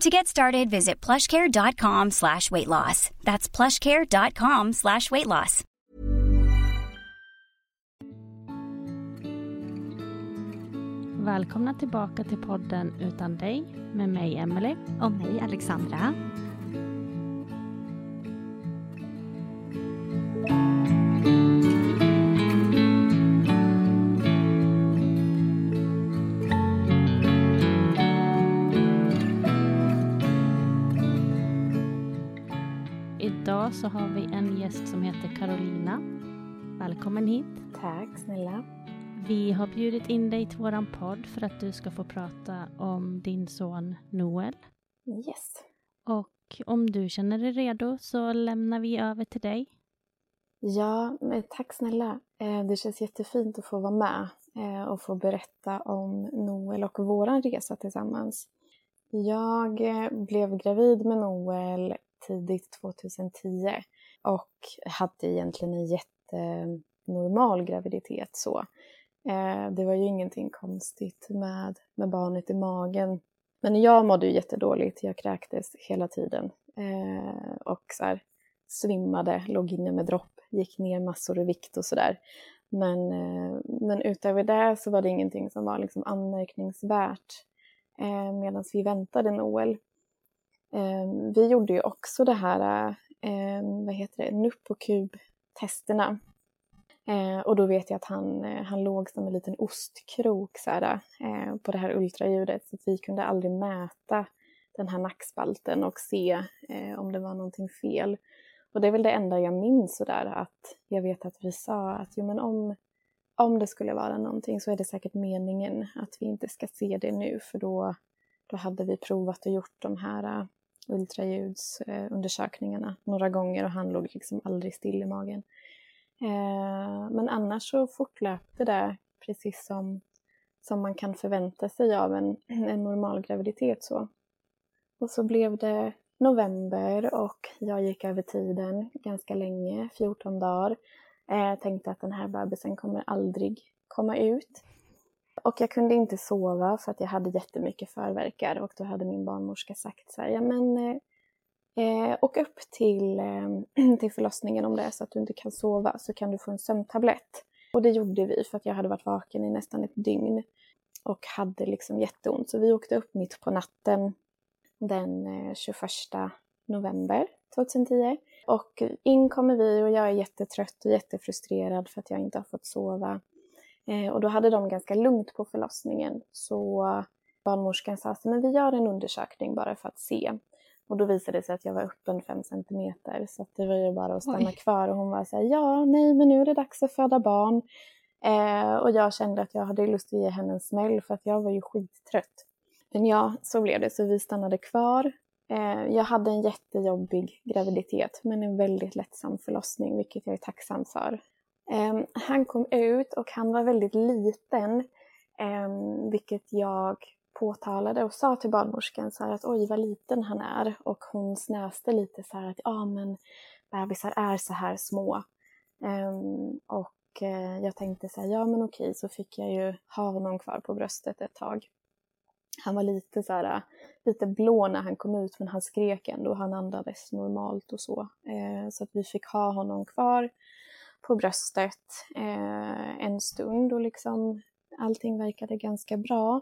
To get started, visit plushcare.com slash weight loss. That's plushcare.com slash weight loss. Välkomna tillbaka till podden Utan dig med mig Emelie. Och mig Alexandra. Idag så har vi en gäst som heter Carolina. Välkommen hit. Tack snälla. Vi har bjudit in dig till våran podd för att du ska få prata om din son Noel. Yes. Och om du känner dig redo så lämnar vi över till dig. Ja, tack snälla. Eh, Det känns jättefint att få vara med eh, och få berätta om Noel och våran resa tillsammans. Jag eh, blev gravid med Noel tidigt 2010 och hade egentligen en jättenormal graviditet så. Eh, det var ju ingenting konstigt med, med barnet i magen. Men jag mådde ju jättedåligt, jag kräktes hela tiden eh, och så här, svimmade, låg inne med dropp, gick ner massor i vikt och sådär. Men, eh, men utöver det så var det ingenting som var liksom anmärkningsvärt medan vi väntade Noel. Eh, vi gjorde ju också det här, eh, vad heter det, NUP och KUB-testerna. Eh, och då vet jag att han, eh, han låg som en liten ostkrok så här, eh, på det här ultraljudet så att vi kunde aldrig mäta den här nackspalten och se eh, om det var någonting fel. Och det är väl det enda jag minns sådär att jag vet att vi sa att jo men om, om det skulle vara någonting så är det säkert meningen att vi inte ska se det nu för då, då hade vi provat och gjort de här ultraljudsundersökningarna några gånger och han låg liksom aldrig still i magen. Eh, men annars så fortlöpte det precis som, som man kan förvänta sig av en, en normal graviditet. Så. Och så blev det november och jag gick över tiden ganska länge, 14 dagar. Eh, tänkte att den här bebisen kommer aldrig komma ut. Och jag kunde inte sova för att jag hade jättemycket förverkar och då hade min barnmorska sagt så här, ja men eh, eh åk upp till, eh, till förlossningen om det är så att du inte kan sova så kan du få en sömntablett. Och det gjorde vi för att jag hade varit vaken i nästan ett dygn och hade liksom jätteont. Så vi åkte upp mitt på natten den eh, 21 november 2010. Och in kommer vi och jag är jättetrött och jättefrustrerad för att jag inte har fått sova. Eh, och då hade de ganska lugnt på förlossningen så barnmorskan sa att vi gör en undersökning bara för att se. Och då visade det sig att jag var öppen 5 centimeter så det var ju bara att stanna Oj. kvar och hon var så här, ja, nej, men nu är det dags att föda barn. Eh, och jag kände att jag hade lust att ge henne en smäll för att jag var ju skittrött. Men ja, så blev det, så vi stannade kvar. Eh, jag hade en jättejobbig graviditet men en väldigt lättsam förlossning, vilket jag är tacksam för. Eh, han kom ut och han var väldigt liten, eh, vilket jag påtalade och sa till barnmorskan så här att oj vad liten han är och hon snäste lite så här att ja men bebisar är så här små. Um, och uh, jag tänkte så här, ja men okej, så fick jag ju ha honom kvar på bröstet ett tag. Han var lite så här, lite blå när han kom ut men han skrek ändå, han andades normalt och så. Uh, så att vi fick ha honom kvar på bröstet eh, en stund och liksom allting verkade ganska bra.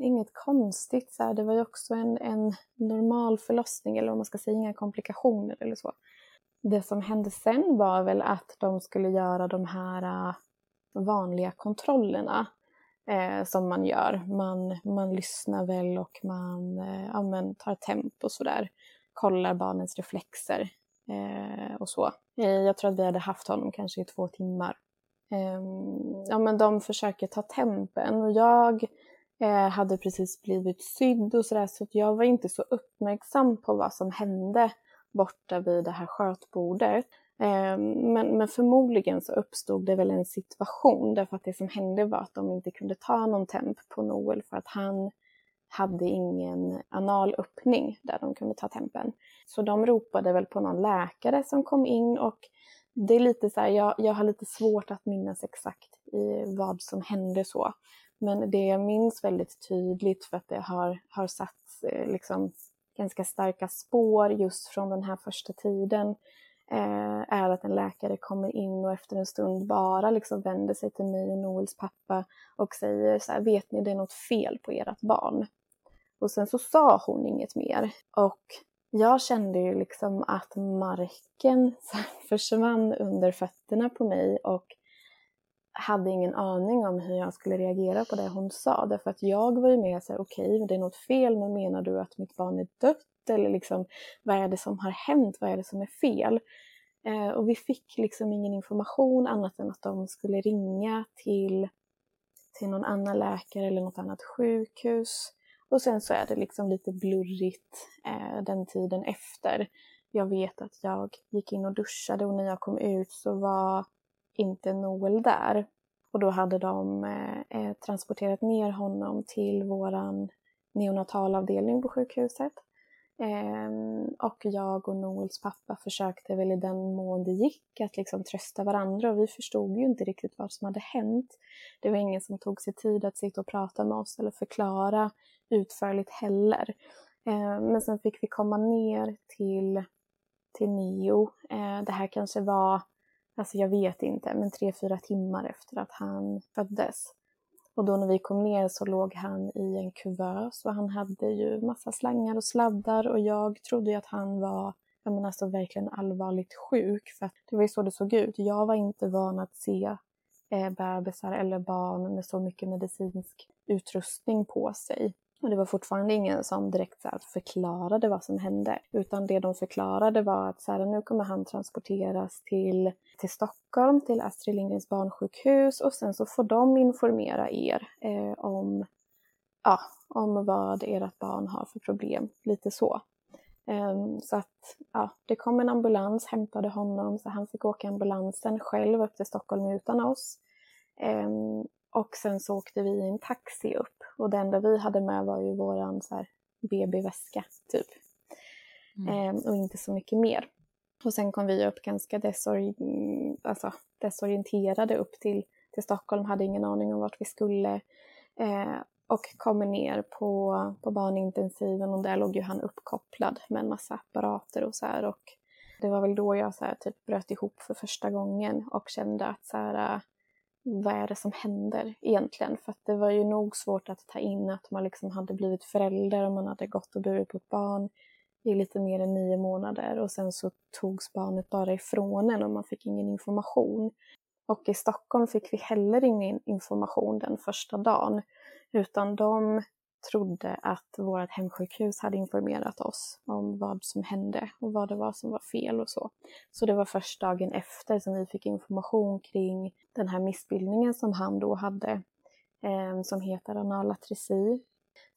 Inget konstigt, så här. det var ju också en, en normal förlossning eller om man ska säga inga komplikationer eller så. Det som hände sen var väl att de skulle göra de här uh, vanliga kontrollerna eh, som man gör. Man, man lyssnar väl och man eh, ja, men tar temp och sådär. Kollar barnens reflexer eh, och så. Eh, jag tror att vi hade haft honom kanske i två timmar. Eh, ja, men de försöker ta tempen och jag eh, hade precis blivit sydd och sådär så att jag var inte så uppmärksam på vad som hände borta vid det här skötbordet. Ehm, men, men förmodligen så uppstod det väl en situation därför att det som hände var att de inte kunde ta någon temp på Noel för att han hade ingen anal öppning där de kunde ta tempen. Så de ropade väl på någon läkare som kom in och det är lite så här, jag, jag har lite svårt att minnas exakt i vad som hände så. Men det jag minns väldigt tydligt för att det har, har satt eh, liksom ganska starka spår just från den här första tiden eh, är att en läkare kommer in och efter en stund bara liksom vänder sig till mig och Noels pappa och säger så här, vet ni det är något fel på ert barn? Och sen så sa hon inget mer och jag kände ju liksom att marken försvann under fötterna på mig och hade ingen aning om hur jag skulle reagera på det hon sa. Därför att jag var ju med såhär, okej, okay, det är något fel, men menar du att mitt barn är dött? Eller liksom, vad är det som har hänt? Vad är det som är fel? Eh, och vi fick liksom ingen information annat än att de skulle ringa till, till någon annan läkare eller något annat sjukhus. Och sen så är det liksom lite blurrigt eh, den tiden efter. Jag vet att jag gick in och duschade och när jag kom ut så var inte Noel där. Och då hade de eh, eh transporterat ner honom till våran neonatalavdelning på sjukhuset. Eh, och jag och Noels pappa försökte väl i den mån det gick att liksom trösta varandra och vi förstod ju inte riktigt vad som hade hänt. Det var ingen som tog sig tid att sitta och prata med oss eller förklara utförligt heller. Eh, men sen fick vi komma ner till, till Neo. Eh, det här kanske var alltså jag vet inte, men tre, fyra timmar efter att han föddes. Och då när vi kom ner så låg han i en kuvös och han hade ju massa slangar och sladdar och jag trodde ju att han var jag menar alltså verkligen allvarligt sjuk för det var ju så det såg ut. Jag var inte van att se eh, bebisar eller barn med så mycket medicinsk utrustning på sig. Och det var fortfarande ingen som direkt så förklarade vad som hände. Utan det de förklarade var att så här, nu kommer han transporteras till, till Stockholm, till Astrid Lindgrens barnsjukhus och sen så får de informera er eh, om, ja, om vad ert barn har för problem. Lite så. Ehm, så att ja, det kom en ambulans, hämtade honom, så han fick åka ambulansen själv upp till Stockholm utan oss. Ehm, och sen så åkte vi i en taxi upp och det enda vi hade med var ju våran BB-väska typ. Mm. Ehm, och inte så mycket mer. Och sen kom vi upp ganska desori alltså, desorienterade upp till, till Stockholm, hade ingen aning om vart vi skulle. Eh, och kommer ner på, på barnintensiven och där låg ju han uppkopplad med en massa apparater och så här. Och det var väl då jag så här, typ bröt ihop för första gången och kände att så här, vad är det som händer egentligen? För att det var ju nog svårt att ta in att man liksom hade blivit förälder och man hade gått och burit på ett barn i lite mer än nio månader och sen så togs barnet bara ifrån en och man fick ingen information. Och i Stockholm fick vi heller ingen information den första dagen utan de trodde att vårt hemsjukhus hade informerat oss om vad som hände och vad det var som var fel och så. Så det var först dagen efter som vi fick information kring den här missbildningen som han då hade, eh, som heter analatresi.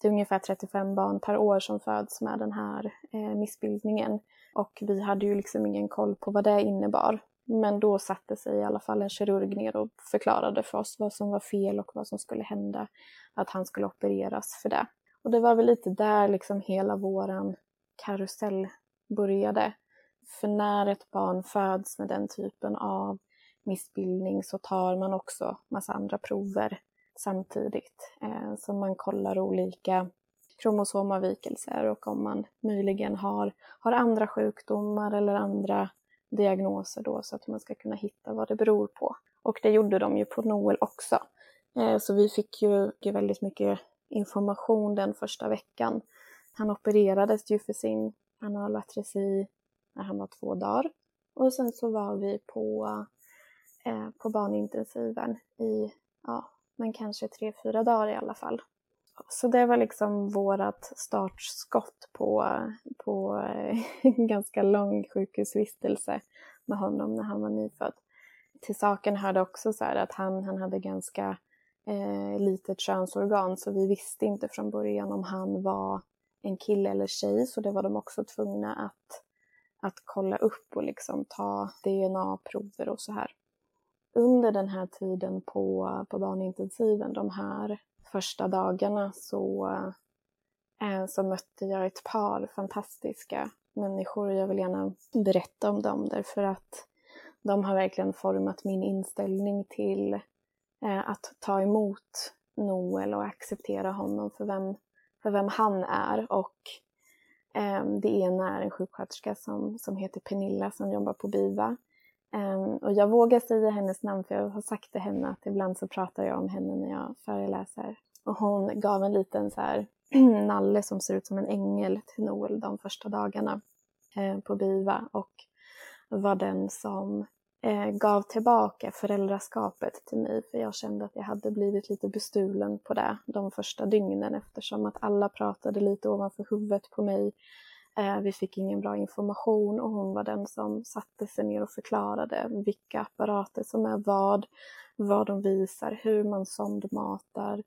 Det är ungefär 35 barn per år som föds med den här eh, missbildningen och vi hade ju liksom ingen koll på vad det innebar. Men då satte sig i alla fall en kirurg ner och förklarade för oss vad som var fel och vad som skulle hända. Att han skulle opereras för det. Och det var väl lite där liksom hela våran karusell började. För när ett barn föds med den typen av missbildning så tar man också massa andra prover samtidigt. Eh, så man kollar olika kromosomavvikelser och om man möjligen har, har andra sjukdomar eller andra diagnoser då så att man ska kunna hitta vad det beror på. Och det gjorde de ju på Noel också. Eh, så vi fick ju väldigt mycket information den första veckan. Han opererades ju för sin anallatresi när han var två dagar. Och sen så var vi på, eh, på barnintensiven i, ja, men kanske tre, fyra dagar i alla fall. Så det var liksom vårt startskott på, på en eh, ganska lång sjukhusvistelse med honom när han var nyfödd. Till saken hörde också så att han, han hade ganska eh, litet könsorgan så vi visste inte från början om han var en kille eller tjej så det var de också tvungna att, att kolla upp och liksom ta DNA-prover och så här. Under den här tiden på, på barnintensiven, de här första dagarna så, eh, så mötte jag ett par fantastiska människor och jag vill gärna berätta om dem därför att de har verkligen format min inställning till eh, att ta emot Noel och acceptera honom för vem, för vem han är. Och eh, det ena är en sjuksköterska som, som heter Pernilla som jobbar på BIVA. Ehm, och jag vågar säga hennes namn för jag har sagt till henne att ibland så pratar jag om henne när jag föreläser. Och hon gav en liten så här nalle som ser ut som en ängel till Noel de första dagarna eh, på BIVA och var den som eh, gav tillbaka föräldraskapet till mig för jag kände att jag hade blivit lite bestulen på det de första dygnen eftersom att alla pratade lite ovanför huvudet på mig. Eh, vi fick ingen bra information och hon var den som satte sig ner och förklarade vilka apparater som är vad, vad de visar, hur man sondmatar,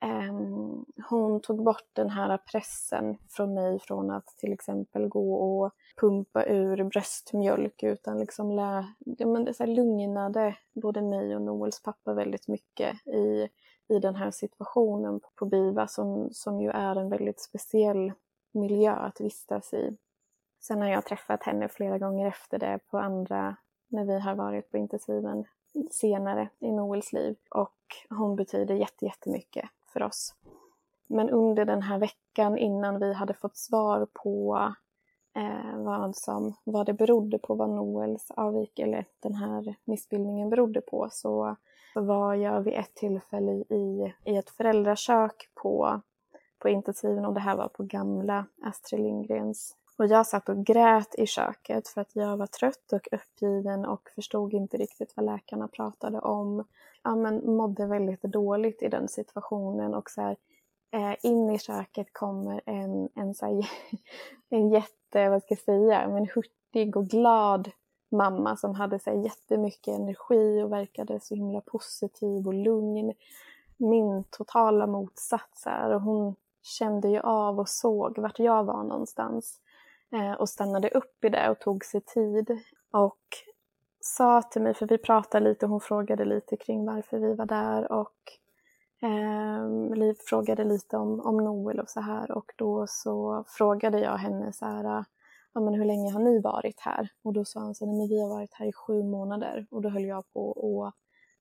ehm, hon tog bort den här pressen från mig från att till exempel gå och pumpa ur bröstmjölk utan liksom lä, ja, men det så lugnade både mig och Noels pappa väldigt mycket i, i den här situationen på BIVA som, som ju är en väldigt speciell miljö att vistas i. Sen har jag träffat henne flera gånger efter det på andra, när vi har varit på intensiven senare i Noels liv och hon betyder jättemycket för oss. Men under den här veckan innan vi hade fått svar på eh, vad, som, vad det berodde på, vad Noels avvik eller den här missbildningen berodde på, så var jag vid ett tillfälle i, i ett föräldrakök på, på intensiven och det här var på gamla Astrid Lindgrens och jag satt och grät i köket för att jag var trött och uppgiven och förstod inte riktigt vad läkarna pratade om. Ja, men mådde väldigt dåligt i den situationen och så här, eh, in i köket kommer en, en, så här, en jätte, vad ska jag säga, en hurtig och glad mamma som hade så här, jättemycket energi och verkade så himla positiv och lugn. Min totala motsats här, och hon kände ju av och såg vart jag var någonstans. Eh, och stannade upp i det och tog sig tid och sa till mig, för vi pratade lite, hon frågade lite kring varför vi var där och eh, Liv frågade lite om, om Noel och så här och då så frågade jag henne så här, ja men hur länge har ni varit här? Och då sa hon så här, men vi har varit här i sju månader och då höll jag på att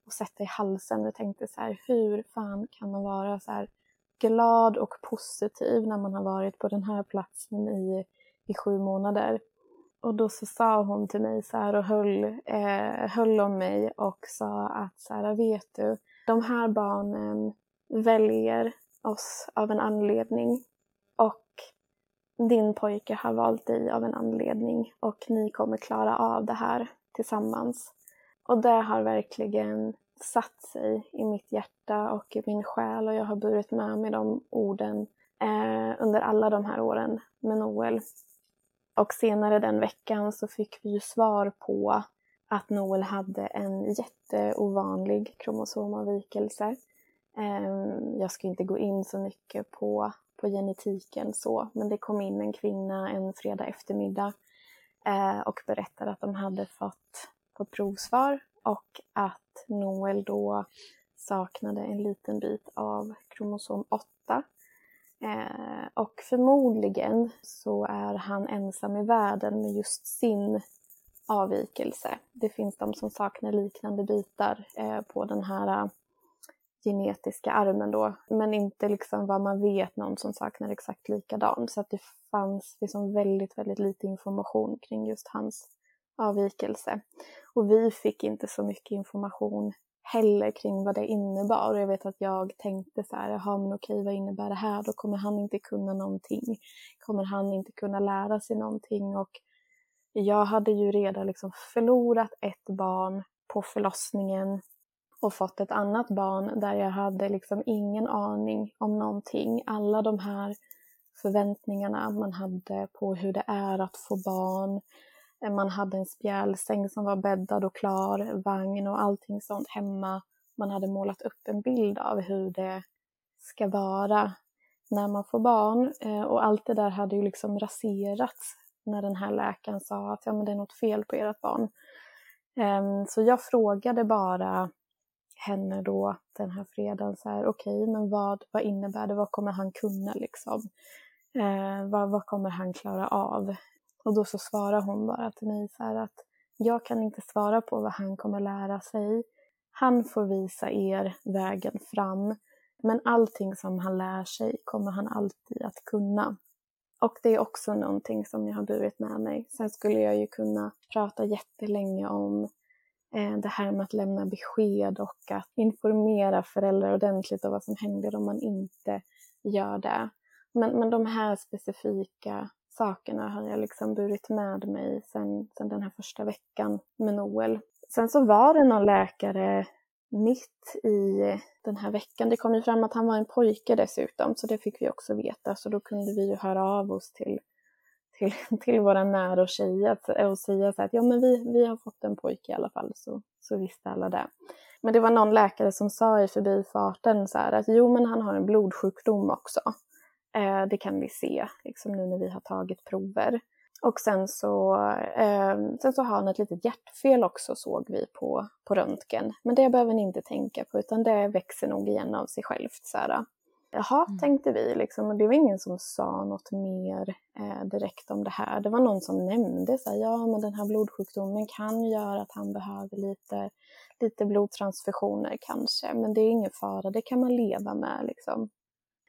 och sätta i halsen och tänkte så här, hur fan kan man vara så här glad och positiv när man har varit på den här platsen i i sju månader. Och då så sa hon till mig så här och höll, eh, höll om mig och sa att så här, vet du, de här barnen väljer oss av en anledning och din pojke har valt dig av en anledning och ni kommer klara av det här tillsammans. Och det har verkligen satt sig i mitt hjärta och i min själ och jag har burit med mig de orden eh, under alla de här åren med Noel. Och senare den veckan så fick vi ju svar på att Noel hade en jätteovanlig kromosomavvikelse. Eh, jag ska inte gå in så mycket på, på genetiken så, men det kom in en kvinna en fredag eftermiddag eh, och berättade att de hade fått, fått provsvar och att Noel då saknade en liten bit av kromosom 8 Eh, och förmodligen så är han ensam i världen med just sin avvikelse. Det finns de som saknar liknande bitar eh, på den här eh, genetiska armen då, men inte liksom vad man vet någon som saknar exakt likadan. Så att det fanns liksom väldigt, väldigt lite information kring just hans avvikelse. Och vi fick inte så mycket information heller kring vad det innebar. Jag vet att jag tänkte så här, jaha men okej vad innebär det här? Då kommer han inte kunna någonting. Kommer han inte kunna lära sig någonting? Och jag hade ju redan liksom förlorat ett barn på förlossningen och fått ett annat barn där jag hade liksom ingen aning om någonting. Alla de här förväntningarna man hade på hur det är att få barn. Man hade en spjälsäng som var bäddad och klar, vagn och allting sånt hemma. Man hade målat upp en bild av hur det ska vara när man får barn eh, och allt det där hade ju liksom raserats när den här läkaren sa att ja, men det är något fel på ert barn. Ehm, så jag frågade bara henne då den här fredagen så här, okej, okay, men vad, vad innebär det? Vad kommer han kunna liksom? Eh, vad, vad kommer han klara av? Och då så svarar hon bara till mig så här att jag kan inte svara på vad han kommer lära sig. Han får visa er vägen fram. Men allting som han lär sig kommer han alltid att kunna. Och det är också någonting som jag har burit med mig. Sen skulle jag ju kunna prata jättelänge om eh, det här med att lämna besked och att informera föräldrar ordentligt om vad som händer om man inte gör det. Men, men de här specifika sakerna har jag liksom burit med mig sen, sen den här första veckan med Noel. Sen så var det någon läkare mitt i den här veckan. Det kom ju fram att han var en pojke dessutom, så det fick vi också veta. Så då kunde vi ju höra av oss till till, till våra nära och tjejer och säga så att ja, men vi, vi har fått en pojke i alla fall, så, så visste alla det. Men det var någon läkare som sa i förbifarten så här att jo, men han har en blodsjukdom också. Eh, det kan vi se liksom nu när vi har tagit prover. Och sen så, eh, sen så har han ett litet hjärtfel också såg vi på, på röntgen. Men det behöver ni inte tänka på utan det växer nog igen av sig självt. Så här. Jaha, mm. tänkte vi liksom. Och det var ingen som sa något mer eh, direkt om det här. Det var någon som nämnde så här, ja men den här blodsjukdomen kan göra att han behöver lite, lite blodtransfusioner kanske. Men det är ingen fara, det kan man leva med liksom.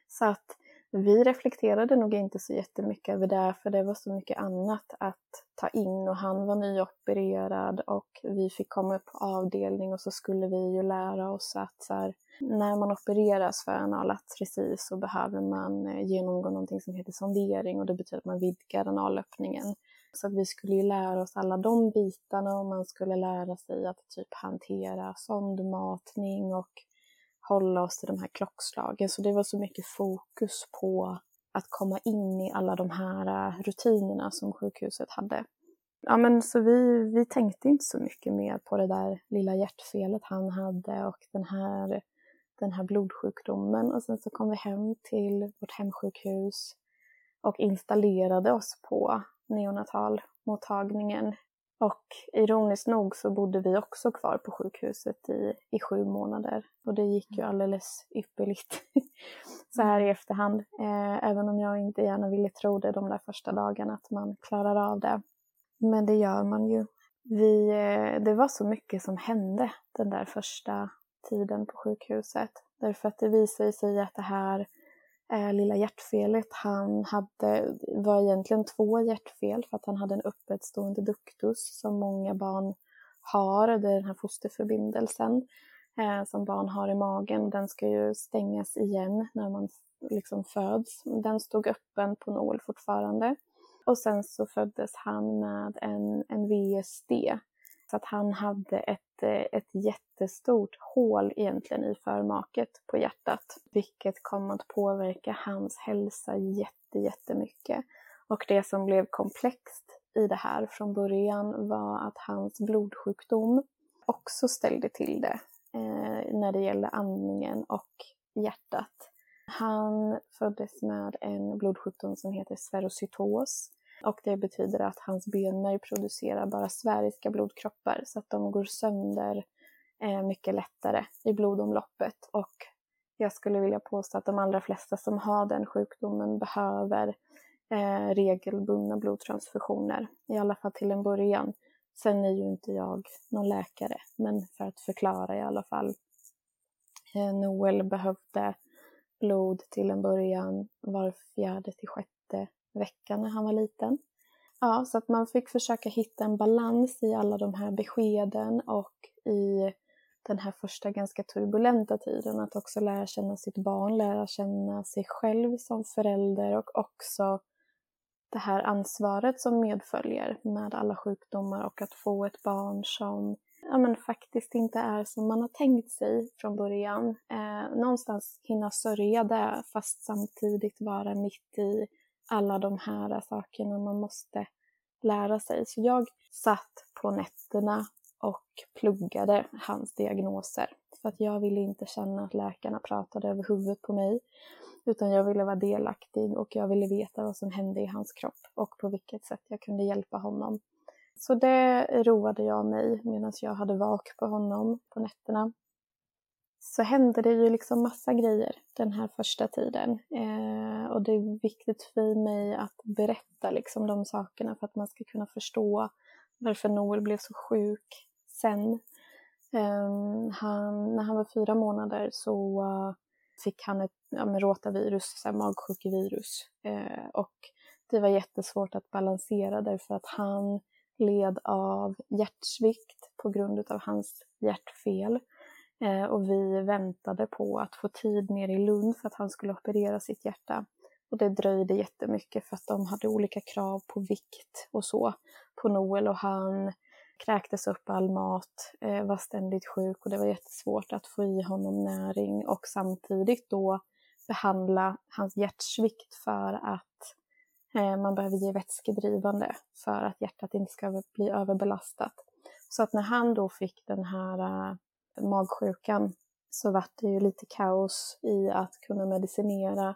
Så att vi reflekterade nog inte så jättemycket över det, för det var så mycket annat att ta in och han var nyopererad och vi fick komma upp på avdelning och så skulle vi ju lära oss att så här, när man opereras för analartresi så behöver man eh, genomgå någonting som heter sondering och det betyder att man vidgar analöppningen. Så att vi skulle ju lära oss alla de bitarna och man skulle lära sig att typ hantera sondmatning och hålla oss till de här klockslagen. Så det var så mycket fokus på att komma in i alla de här eh, rutinerna som sjukhuset hade. Ja, men så vi, vi tänkte inte så mycket mer på det där lilla hjärtfelet han hade och den här, den här blodsjukdomen. Och sen så kom vi hem till vårt hemsjukhus och installerade oss på neonatalmottagningen och ironiskt nog så bodde vi också kvar på sjukhuset i, i sju månader. Och det gick ju mm. alldeles ypperligt så här i efterhand. Eh, även om jag inte gärna ville tro det de där första dagarna att man klarar av det. Men det gör man ju. Vi, eh, det var så mycket som hände den där första tiden på sjukhuset. Därför att det visade sig att det här eh, lilla hjärtfelet. Han hade, var egentligen två hjärtfel för att han hade en uppåtstående duktus som många barn har. Det är den här fosterförbindelsen eh, som barn har i magen. Den ska ju stängas igen när man liksom föds. Den stod öppen på nål fortfarande. Och sen så föddes han med en, en VSD så att han hade ett, eh, ett jättestort hål egentligen i förmaket på hjärtat, vilket kom att påverka hans hälsa jätte, jättemycket. Och det som blev komplext i det här från början var att hans blodsjukdom också ställde till det eh, när det gällde andningen och hjärtat. Han föddes med en blodsjukdom som heter sferocytos och det betyder att hans benmärg producerar bara sfäriska blodkroppar så att de går sönder eh, mycket lättare i blodomloppet. Och jag skulle vilja påstå att de allra flesta som har den sjukdomen behöver eh, regelbundna blodtransfusioner, i alla fall till en början. Sen är ju inte jag någon läkare, men för att förklara i alla fall. Eh, Noel behövde blod till en början var fjärde till sjätte vecka när han var liten. Ja, så att man fick försöka hitta en balans i alla de här beskeden och i den här första ganska turbulenta tiden. Att också lära känna sitt barn, lära känna sig själv som förälder och också det här ansvaret som medföljer med alla sjukdomar och att få ett barn som ja, men faktiskt inte är som man har tänkt sig från början. Eh, någonstans hinna sörja det fast samtidigt vara mitt i alla de här sakerna man måste lära sig. Så jag satt på nätterna och pluggade hans diagnoser. För att jag ville inte känna att läkarna pratade över huvudet på mig. Utan jag ville vara delaktig och jag ville veta vad som hände i hans kropp och på vilket sätt jag kunde hjälpa honom. Så det roade jag mig medan jag hade vak på honom på nätterna. Så hände det ju liksom massa grejer den här första tiden. Eh, och det är viktigt för mig att berätta liksom de sakerna för att man ska kunna förstå varför Noel blev så sjuk sen. Um, han, när han var fyra månader så uh, fick han ett ja, rotavirus, så här, magsjukevirus. Uh, och det var jättesvårt att balansera därför att han led av hjärtsvikt på grund av hans hjärtfel. Uh, och vi väntade på att få tid ner i Lund för att han skulle operera sitt hjärta. Och det dröjde jättemycket för att de hade olika krav på vikt och så på Noel och han kräktes upp all mat, eh, var ständigt sjuk och det var jättesvårt att få i honom näring och samtidigt då behandla hans hjärtsvikt för att eh, man behöver ge vätskedrivande för att hjärtat inte ska bli överbelastat. Så att när han då fick den här eh, magsjukan så var det ju lite kaos i att kunna medicinera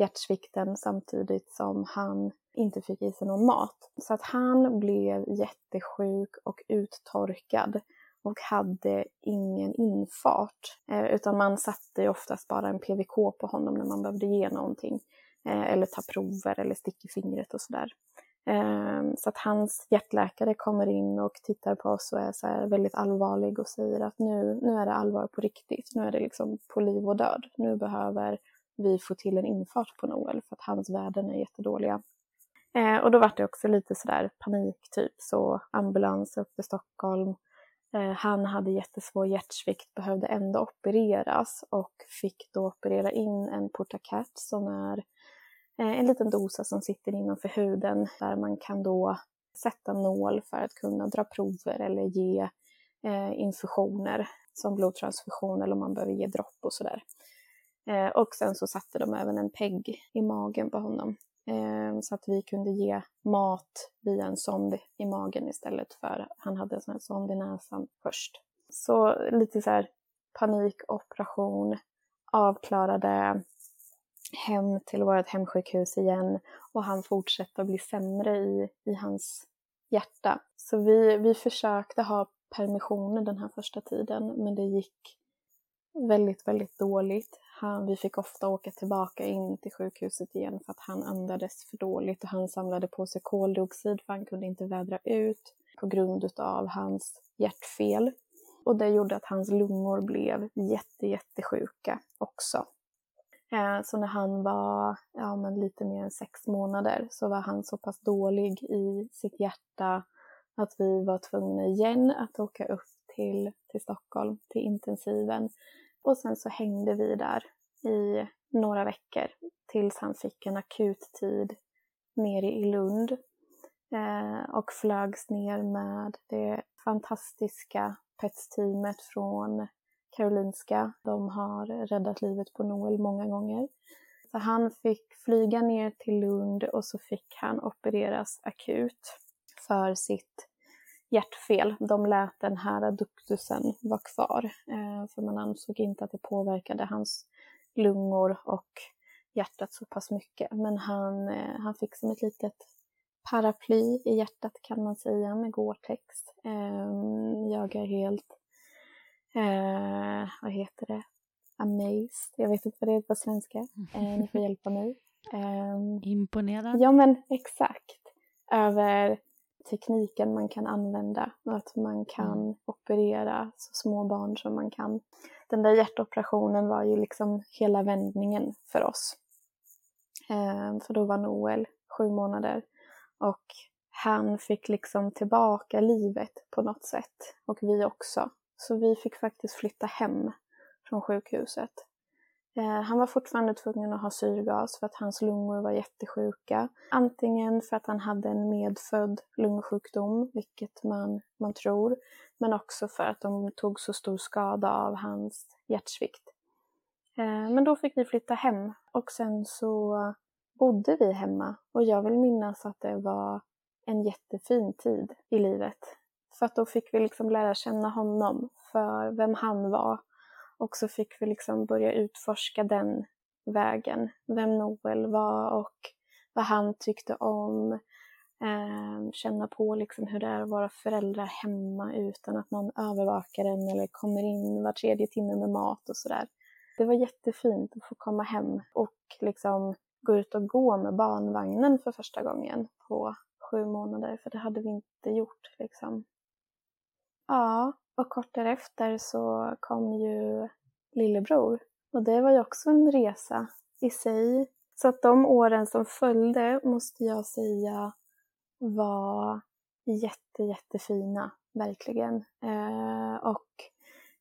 hjärtsvikten samtidigt som han inte fick i sig någon mat. Så att han blev jättesjuk och uttorkad och hade ingen infart. Eh, utan man satte ju oftast bara en PVK på honom när man behövde ge någonting. Eh, eller ta prover eller stick i fingret och sådär. Eh, så att hans hjärtläkare kommer in och tittar på oss och är så väldigt allvarlig och säger att nu, nu är det allvar på riktigt. Nu är det liksom på liv och död. Nu behöver vi får till en infart på Noel för att hans värden är jättedåliga. Eh, och då var det också lite sådär panik typ, så ambulans upp till Stockholm. Eh, han hade jättesvår hjärtsvikt, behövde ändå opereras och fick då operera in en portacat som är eh, en liten dosa som sitter innanför huden där man kan då sätta nål för att kunna dra prover eller ge eh, infusioner som blodtransfusion eller om man behöver ge dropp och sådär. Eh, och sen så satte de även en PEG i magen på honom eh, så att vi kunde ge mat via en sond i magen istället för han hade en sån här sond i näsan först. Så lite så här panikoperation, avklarade hem till vårt hemsjukhus igen och han fortsatte att bli sämre i, i hans hjärta. Så vi, vi försökte ha permissioner den här första tiden men det gick väldigt, väldigt dåligt. Han, vi fick ofta åka tillbaka in till sjukhuset igen för att han andades för dåligt och han samlade på sig koldioxid för han kunde inte vädra ut på grund av hans hjärtfel. Och det gjorde att hans lungor blev jätte, jättesjuka också. Eh, så när han var ja, men lite mer än sex månader så var han så pass dålig i sitt hjärta att vi var tvungna igen att åka upp till, till Stockholm, till intensiven och sen så hängde vi där i några veckor tills han fick en akut tid nere i Lund eh, och flögs ner med det fantastiska PETS-teamet från Karolinska. De har räddat livet på Noel många gånger. Så han fick flyga ner till Lund och så fick han opereras akut för sitt hjärtfel. De lät den här adduktusen vara kvar eh, för man ansåg inte att det påverkade hans lungor och hjärtat så pass mycket. Men han, eh, han fick som ett litet paraply i hjärtat kan man säga med Gore-Tex. Eh, jag är helt, vad heter det, amazed. Jag vet inte vad det är på svenska. Ni får hjälpa mig. Imponerad? Ja men exakt. Över tekniken man kan använda och att man kan mm. operera så små barn som man kan. Den där hjärtoperationen var ju liksom hela vändningen för oss. Eh, för då var Noel sju månader och han fick liksom tillbaka livet på något sätt och vi också. Så vi fick faktiskt flytta hem från sjukhuset. Eh, han var fortfarande tvungen att ha syrgas för att hans lungor var jättesjuka. Antingen för att han hade en medfödd lungsjukdom, vilket man, man tror, men också för att de tog så stor skada av hans hjärtsvikt. Eh, men då fick vi flytta hem och sen så bodde vi hemma och jag vill minnas att det var en jättefin tid i livet. För att då fick vi liksom lära känna honom för vem han var och så fick vi liksom börja utforska den vägen, vem Noel var och vad han tyckte om. Eh, känna på liksom hur det är att vara föräldrar hemma utan att någon övervakar en eller kommer in var tredje timme med mat och sådär. Det var jättefint att få komma hem och liksom gå ut och gå med barnvagnen för första gången på sju månader, för det hade vi inte gjort liksom. Ja, och kort därefter så kom ju lillebror. Och det var ju också en resa i sig. Så att de åren som följde måste jag säga var jätte, jättefina, verkligen. Eh, och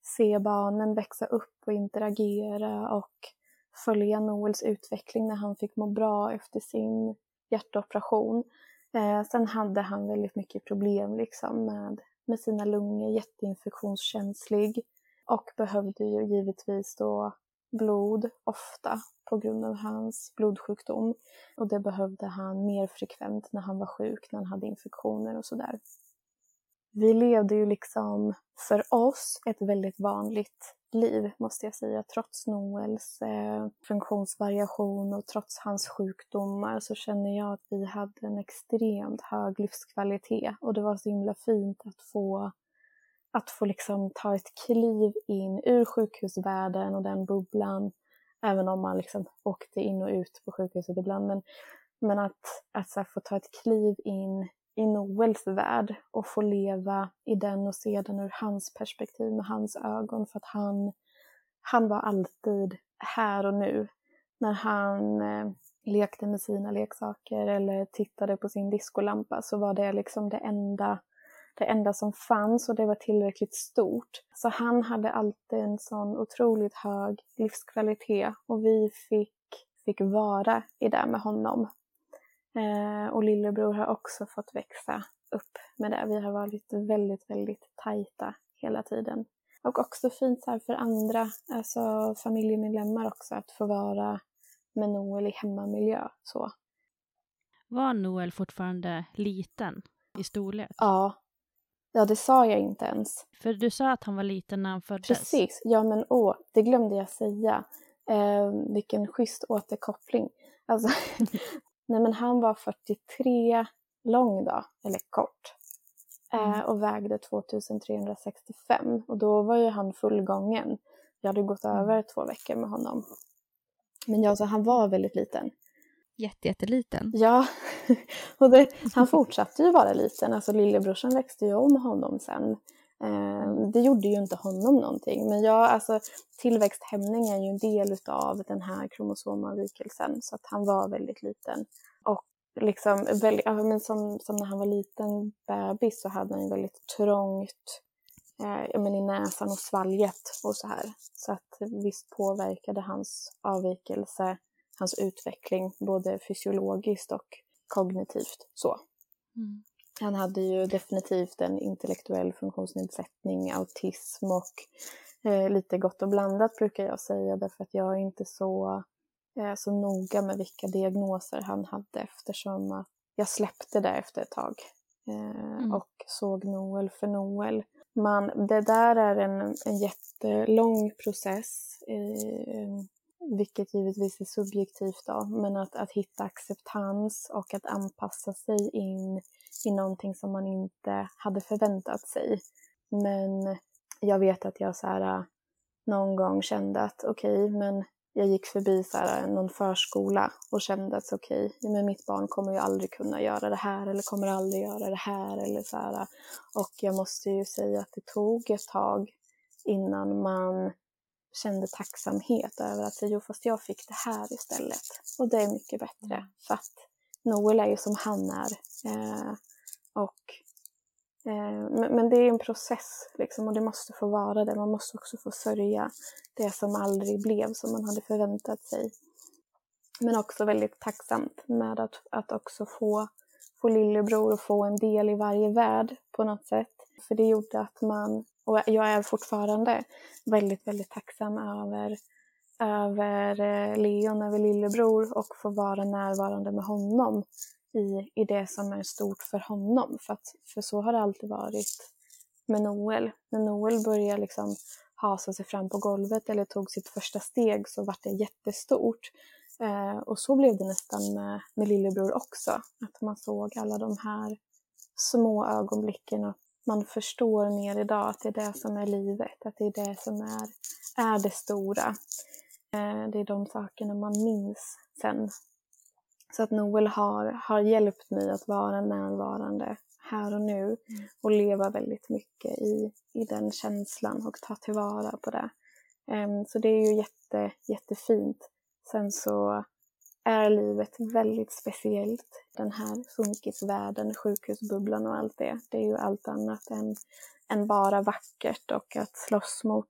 se barnen växa upp och interagera och följa Noels utveckling när han fick må bra efter sin hjärtoperation. Eh, sen hade han väldigt mycket problem liksom med, med sina lungor, jätteinfektionskänslig och behövde ju givetvis då blod ofta på grund av hans blodsjukdom. Och det behövde han mer frekvent när han var sjuk, när han hade infektioner och sådär. Vi levde ju liksom för oss ett väldigt vanligt liv måste jag säga. Trots Noels eh, funktionsvariation och trots hans sjukdomar så känner jag att vi hade en extremt hög livskvalitet och det var så himla fint att få att få liksom ta ett kliv in ur sjukhusvärlden och den bubblan, även om man liksom åkte in och ut på sjukhuset ibland, men, men att, att så få ta ett kliv in i Noels värld och få leva i den och se den ur hans perspektiv med hans ögon för att han, han var alltid här och nu. När han eh, lekte med sina leksaker eller tittade på sin diskolampa så var det liksom det enda, det enda som fanns och det var tillräckligt stort. Så han hade alltid en sån otroligt hög livskvalitet och vi fick, fick vara i det med honom. Eh, och lillebror har också fått växa upp med det. Vi har varit väldigt, väldigt tajta hela tiden. Och också fint så för andra, alltså familjemedlemmar också, att få vara med Noel i hemmamiljö. Så. Var Noel fortfarande liten i storlek? Ja. Ja, det sa jag inte ens. För du sa att han var liten när han föddes. Precis. Ja, men åh, det glömde jag säga. Eh, vilken schysst återkoppling. Alltså, Nej men han var 43 lång då, eller kort. Eh, mm. och vägde 2365 och då var ju han fullgången. Jag hade gått mm. över två veckor med honom. Men ja, så han var väldigt liten. Jättejätteliten. Ja, och det, han fortsatte ju vara liten. Alltså lillebrorsan växte ju om honom sen. Eh, det gjorde ju inte honom någonting. Men jag, alltså, tillväxthämning är ju en del av den här kromosomavvikelsen. Så att han var väldigt liten. Och liksom, väldigt, ja, men som, som när han var liten bebis så hade han ju väldigt trångt eh, men i näsan och svalget och så här. Så att visst påverkade hans avvikelse hans utveckling både fysiologiskt och kognitivt. så. Mm. Han hade ju definitivt en intellektuell funktionsnedsättning, autism och eh, lite gott och blandat brukar jag säga därför att jag är inte så, eh, så noga med vilka diagnoser han hade eftersom att jag släppte det efter ett tag eh, mm. och såg Noel för Noel. Man, det där är en, en jättelång process eh, vilket givetvis är subjektivt då, men att, att hitta acceptans och att anpassa sig in i någonting som man inte hade förväntat sig. Men jag vet att jag så här, någon gång kände att okej, okay, men jag gick förbi så här, någon förskola och kände att okej, okay, men mitt barn kommer ju aldrig kunna göra det här eller kommer aldrig göra det här eller så här. Och jag måste ju säga att det tog ett tag innan man kände tacksamhet över att jo, fast jag fick det här istället. Och det är mycket bättre mm. för att Noel är ju som han är. Eh, och, eh, men, men, det är en process liksom, och det måste få vara det. Man måste också få sörja det som aldrig blev som man hade förväntat sig. Men också väldigt tacksamt med att, att också få, få lillebror och få en del i varje värld på något sätt. För det gjorde att man, och jag är fortfarande väldigt, väldigt tacksam över, över eh, Leon, över lillebror och få vara närvarande med honom i, i det som är stort för honom. För, att, för så har det alltid varit med Noel. När Noel började liksom hasa sig fram på golvet eller tog sitt första steg så vart det jättestort. Eh, och så blev det nästan med, med lillebror också. Att man såg alla de här små ögonblicken och man förstår mer idag att det är det som är livet, att det är det som är, är det stora. Eh, det är de sakerna man minns sen. Så att Noel har, har hjälpt mig att vara närvarande här och nu mm. och leva väldigt mycket i, i den känslan och ta tillvara på det. Um, så det är ju jätte, jättefint. Sen så är livet väldigt speciellt. Den här funkisvärlden, sjukhusbubblan och allt det. Det är ju allt annat än, än bara vackert och att slåss mot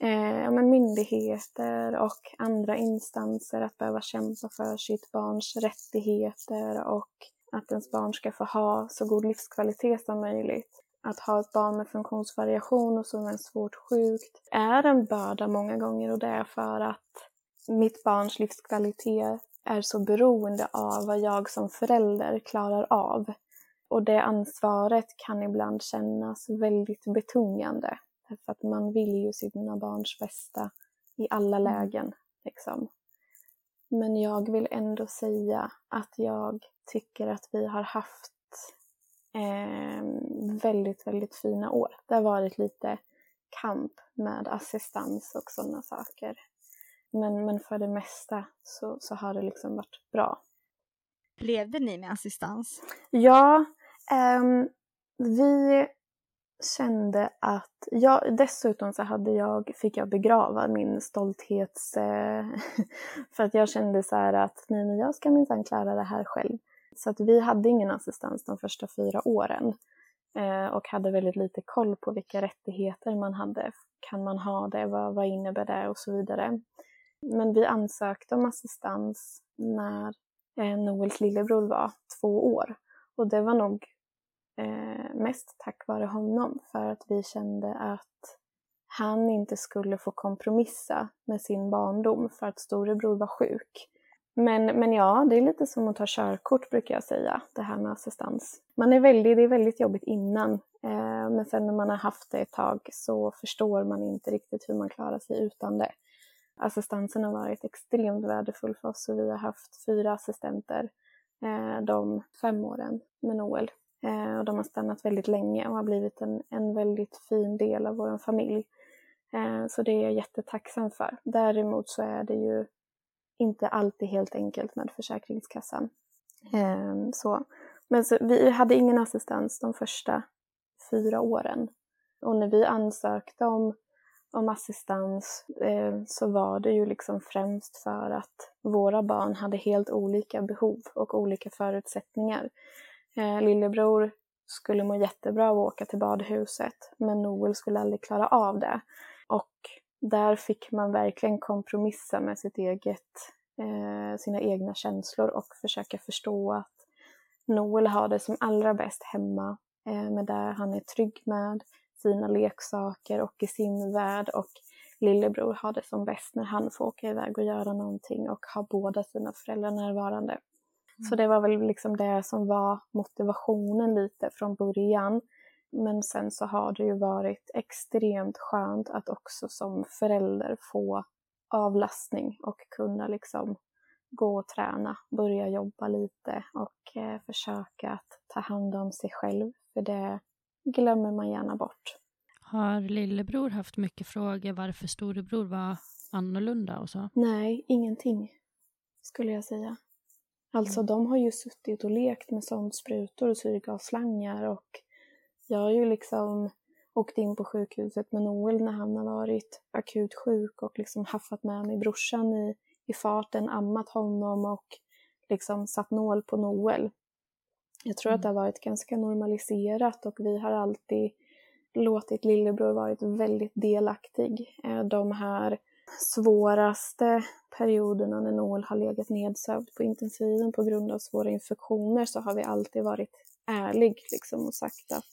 eh, men myndigheter och andra instanser, att behöva kämpa för sitt barns rättigheter och att ens barn ska få ha så god livskvalitet som möjligt. Att ha ett barn med funktionsvariation och som är svårt sjukt är en börda många gånger och det är för att mitt barns livskvalitet är så beroende av vad jag som förälder klarar av. Och det ansvaret kan ibland kännas väldigt betungande. Därför att man vill ju sina barns bästa i alla mm. lägen. Liksom. Men jag vill ändå säga att jag tycker att vi har haft eh, väldigt, väldigt fina år. Det har varit lite kamp med assistans och sådana saker. Men, men för det mesta så, så har det liksom varit bra. Levde ni med assistans? Ja, eh, vi kände att, jag, dessutom så hade jag, fick jag begrava min stolthets... Eh, för att jag kände så här att nej men jag ska minsann klara det här själv. Så att vi hade ingen assistans de första fyra åren. Eh, och hade väldigt lite koll på vilka rättigheter man hade. Kan man ha det? Vad, vad innebär det? Och så vidare. Men vi ansökte om assistans när eh, Noels lillebror var två år. Och det var nog Eh, mest tack vare honom för att vi kände att han inte skulle få kompromissa med sin barndom för att storebror var sjuk. Men, men ja, det är lite som att ta körkort brukar jag säga, det här med assistans. Man är väldigt, det är väldigt jobbigt innan, eh, men sen när man har haft det ett tag så förstår man inte riktigt hur man klarar sig utan det. Assistansen har varit extremt värdefull för oss och vi har haft fyra assistenter eh, de fem åren med Noel. Eh, och de har stannat väldigt länge och har blivit en, en väldigt fin del av vår familj. Eh, så det är jag jättetacksam för. Däremot så är det ju inte alltid helt enkelt med Försäkringskassan. Eh, så. Men så, vi hade ingen assistans de första fyra åren. Och när vi ansökte om, om assistans eh, så var det ju liksom främst för att våra barn hade helt olika behov och olika förutsättningar. Eh, lillebror skulle må jättebra av att åka till badhuset men Noel skulle aldrig klara av det. Och där fick man verkligen kompromissa med sitt eget, eh, sina egna känslor och försöka förstå att Noel har det som allra bäst hemma eh, med det han är trygg med, sina leksaker och i sin värld och lillebror har det som bäst när han får åka iväg och göra någonting och ha båda sina föräldrar närvarande. Så det var väl liksom det som var motivationen lite från början. Men sen så har det ju varit extremt skönt att också som förälder få avlastning och kunna liksom gå och träna, börja jobba lite och eh, försöka att ta hand om sig själv, för det glömmer man gärna bort. Har lillebror haft mycket frågor varför storebror var annorlunda och så? Nej, ingenting skulle jag säga. Alltså de har ju suttit och lekt med sondsprutor och syrgasslangar och jag har ju liksom åkt in på sjukhuset med Noel när han har varit akut sjuk och liksom haffat med mig brorsan i, i farten, ammat honom och liksom satt nål på Noel. Jag tror mm. att det har varit ganska normaliserat och vi har alltid låtit lillebror varit väldigt delaktig. Eh, de här svåraste perioderna när Noel har legat nedsövd på intensiven på grund av svåra infektioner så har vi alltid varit ärlig liksom och sagt att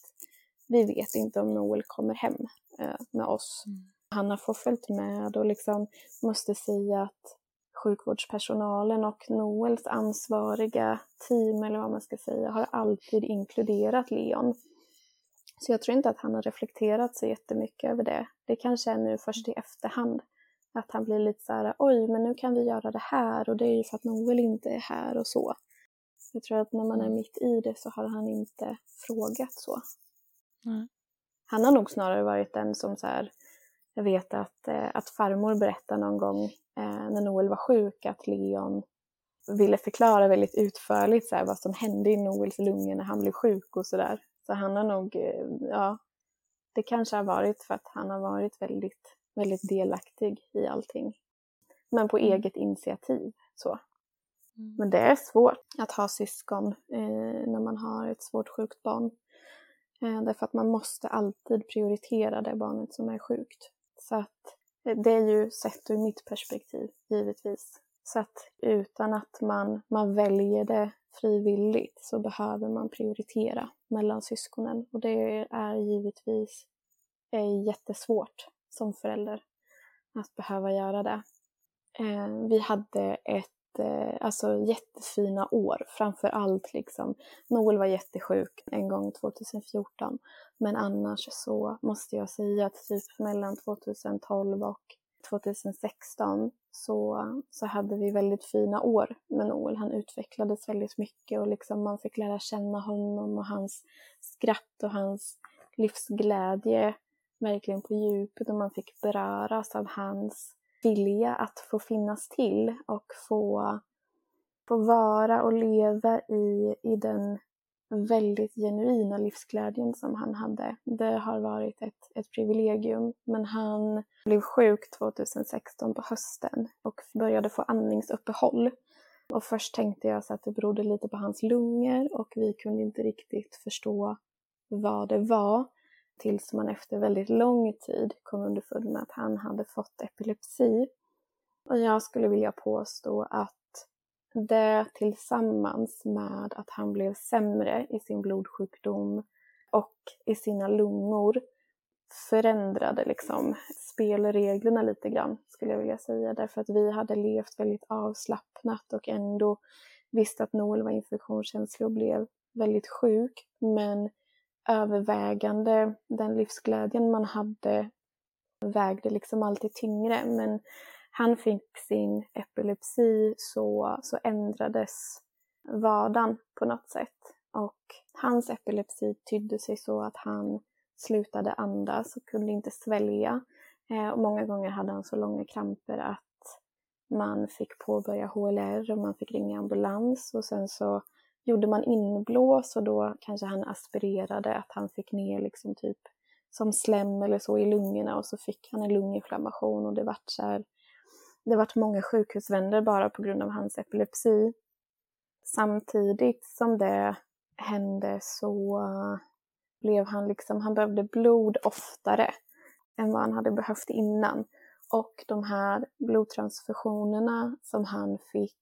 vi vet inte om Noel kommer hem eh, med oss. Mm. Han har fått följt med och liksom måste säga att sjukvårdspersonalen och Noels ansvariga team, eller vad man ska säga, har alltid inkluderat Leon. Så jag tror inte att han har reflekterat så jättemycket över det. Det kanske är nu först i efterhand. Att han blir lite så här, oj, men nu kan vi göra det här och det är ju för att Noel inte är här och så. Jag tror att när man är mm. mitt i det så har han inte frågat så. Mm. Han har nog snarare varit den som så här, jag vet att, eh, att farmor berättade någon gång eh, när Noel var sjuk att Leon ville förklara väldigt utförligt så här, vad som hände i Noels lungor när han blev sjuk och sådär. Så han har nog, eh, ja, det kanske har varit för att han har varit väldigt, väldigt delaktig i allting. Men på mm. eget initiativ så. Mm. Men det är svårt att ha syskon eh, när man har ett svårt sjukt barn. Eh, därför att man måste alltid prioritera det barnet som är sjukt. Så att eh, det är ju sett ur mitt perspektiv, givetvis. Så att utan att man, man väljer det frivilligt så behöver man prioritera mellan syskonen. Och det är givetvis är jättesvårt som förälder att behöva göra det. Eh, vi hade ett eh, alltså jättefina år. Framför allt liksom, Noel var jättesjuk en gång 2014. Men annars så måste jag säga att typ mellan 2012 och 2016 så, så hade vi väldigt fina år med Noel. Han utvecklades väldigt mycket och liksom man fick lära känna honom och hans skratt och hans livsglädje verkligen på djupet och man fick beröras av hans vilja att få finnas till och få, få vara och leva i, i den väldigt genuina livsglädjen som han hade. Det har varit ett, ett privilegium. Men han blev sjuk 2016 på hösten och började få andningsuppehåll. Och först tänkte jag så att det berodde lite på hans lungor och vi kunde inte riktigt förstå vad det var tills man efter väldigt lång tid kom underfund med att han hade fått epilepsi. Och jag skulle vilja påstå att det tillsammans med att han blev sämre i sin blodsjukdom och i sina lungor förändrade liksom spelreglerna lite grann skulle jag vilja säga därför att vi hade levt väldigt avslappnat och ändå visste att Noel var infektionskänslig och blev väldigt sjuk men övervägande, den livsglädjen man hade vägde liksom alltid tyngre. Men han fick sin epilepsi så, så ändrades vardagen på något sätt. Och hans epilepsi tydde sig så att han slutade andas och kunde inte svälja. Eh, och många gånger hade han så långa kramper att man fick påbörja HLR och man fick ringa ambulans och sen så gjorde man inblås och då kanske han aspirerade att han fick ner liksom typ som slem eller så i lungorna och så fick han en lunginflammation och det vart så här, det vart många sjukhusvänder bara på grund av hans epilepsi. Samtidigt som det hände så blev han liksom, han behövde blod oftare än vad han hade behövt innan. Och de här blodtransfusionerna som han fick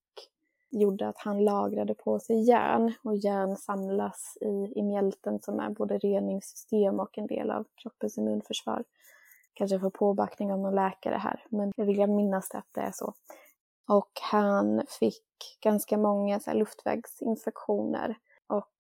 gjorde att han lagrade på sig järn och järn samlas i, i mjälten som är både reningssystem och en del av kroppens immunförsvar. Kanske får påbackning av någon läkare här, men jag vill minnas att det är så. Och han fick ganska många så här, luftvägsinfektioner och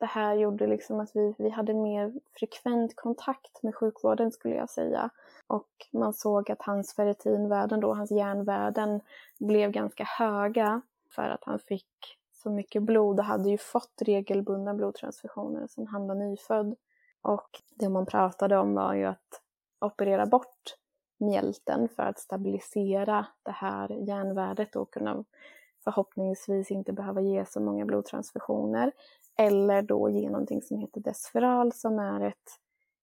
det här gjorde liksom att vi, vi hade mer frekvent kontakt med sjukvården skulle jag säga. Och man såg att hans ferritinvärden då, hans järnvärden, blev ganska höga för att han fick så mycket blod och hade ju fått regelbundna blodtransfusioner sedan han var nyfödd. Och det man pratade om var ju att operera bort mjälten för att stabilisera det här järnvärdet och kunna förhoppningsvis inte behöva ge så många blodtransfusioner. Eller då ge någonting som heter Desferal som är ett,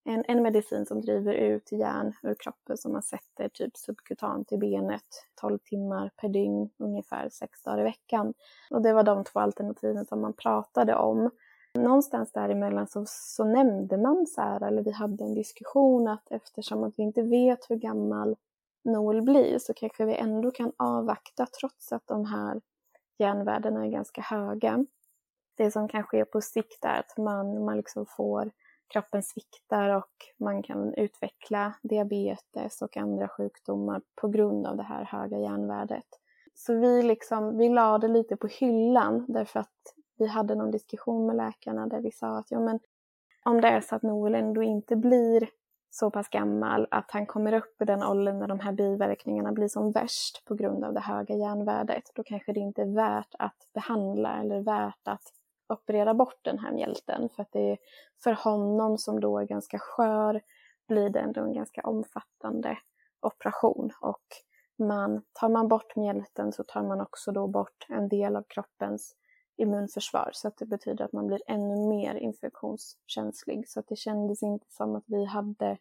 en, en medicin som driver ut järn ur kroppen som man sätter typ subkutant i benet 12 timmar per dygn, ungefär sex dagar i veckan. Och det var de två alternativen som man pratade om. Någonstans däremellan så, så nämnde man så här, eller vi hade en diskussion att eftersom att vi inte vet hur gammal Noel blir så kanske vi ändå kan avvakta trots att de här järnvärdena är ganska höga. Det som kan ske på sikt är att man, man liksom får kroppen sviktar och man kan utveckla diabetes och andra sjukdomar på grund av det här höga järnvärdet. Så vi, liksom, vi la det lite på hyllan därför att vi hade någon diskussion med läkarna där vi sa att ja, men om det är så att Noel ändå inte blir så pass gammal att han kommer upp i den åldern när de här biverkningarna blir som värst på grund av det höga järnvärdet, då kanske det inte är värt att behandla eller värt att operera bort den här mjälten. För att det är för honom som då är ganska skör blir det ändå en ganska omfattande operation. Och man, tar man bort mjälten så tar man också då bort en del av kroppens immunförsvar så att det betyder att man blir ännu mer infektionskänslig. Så att det kändes inte som att vi hade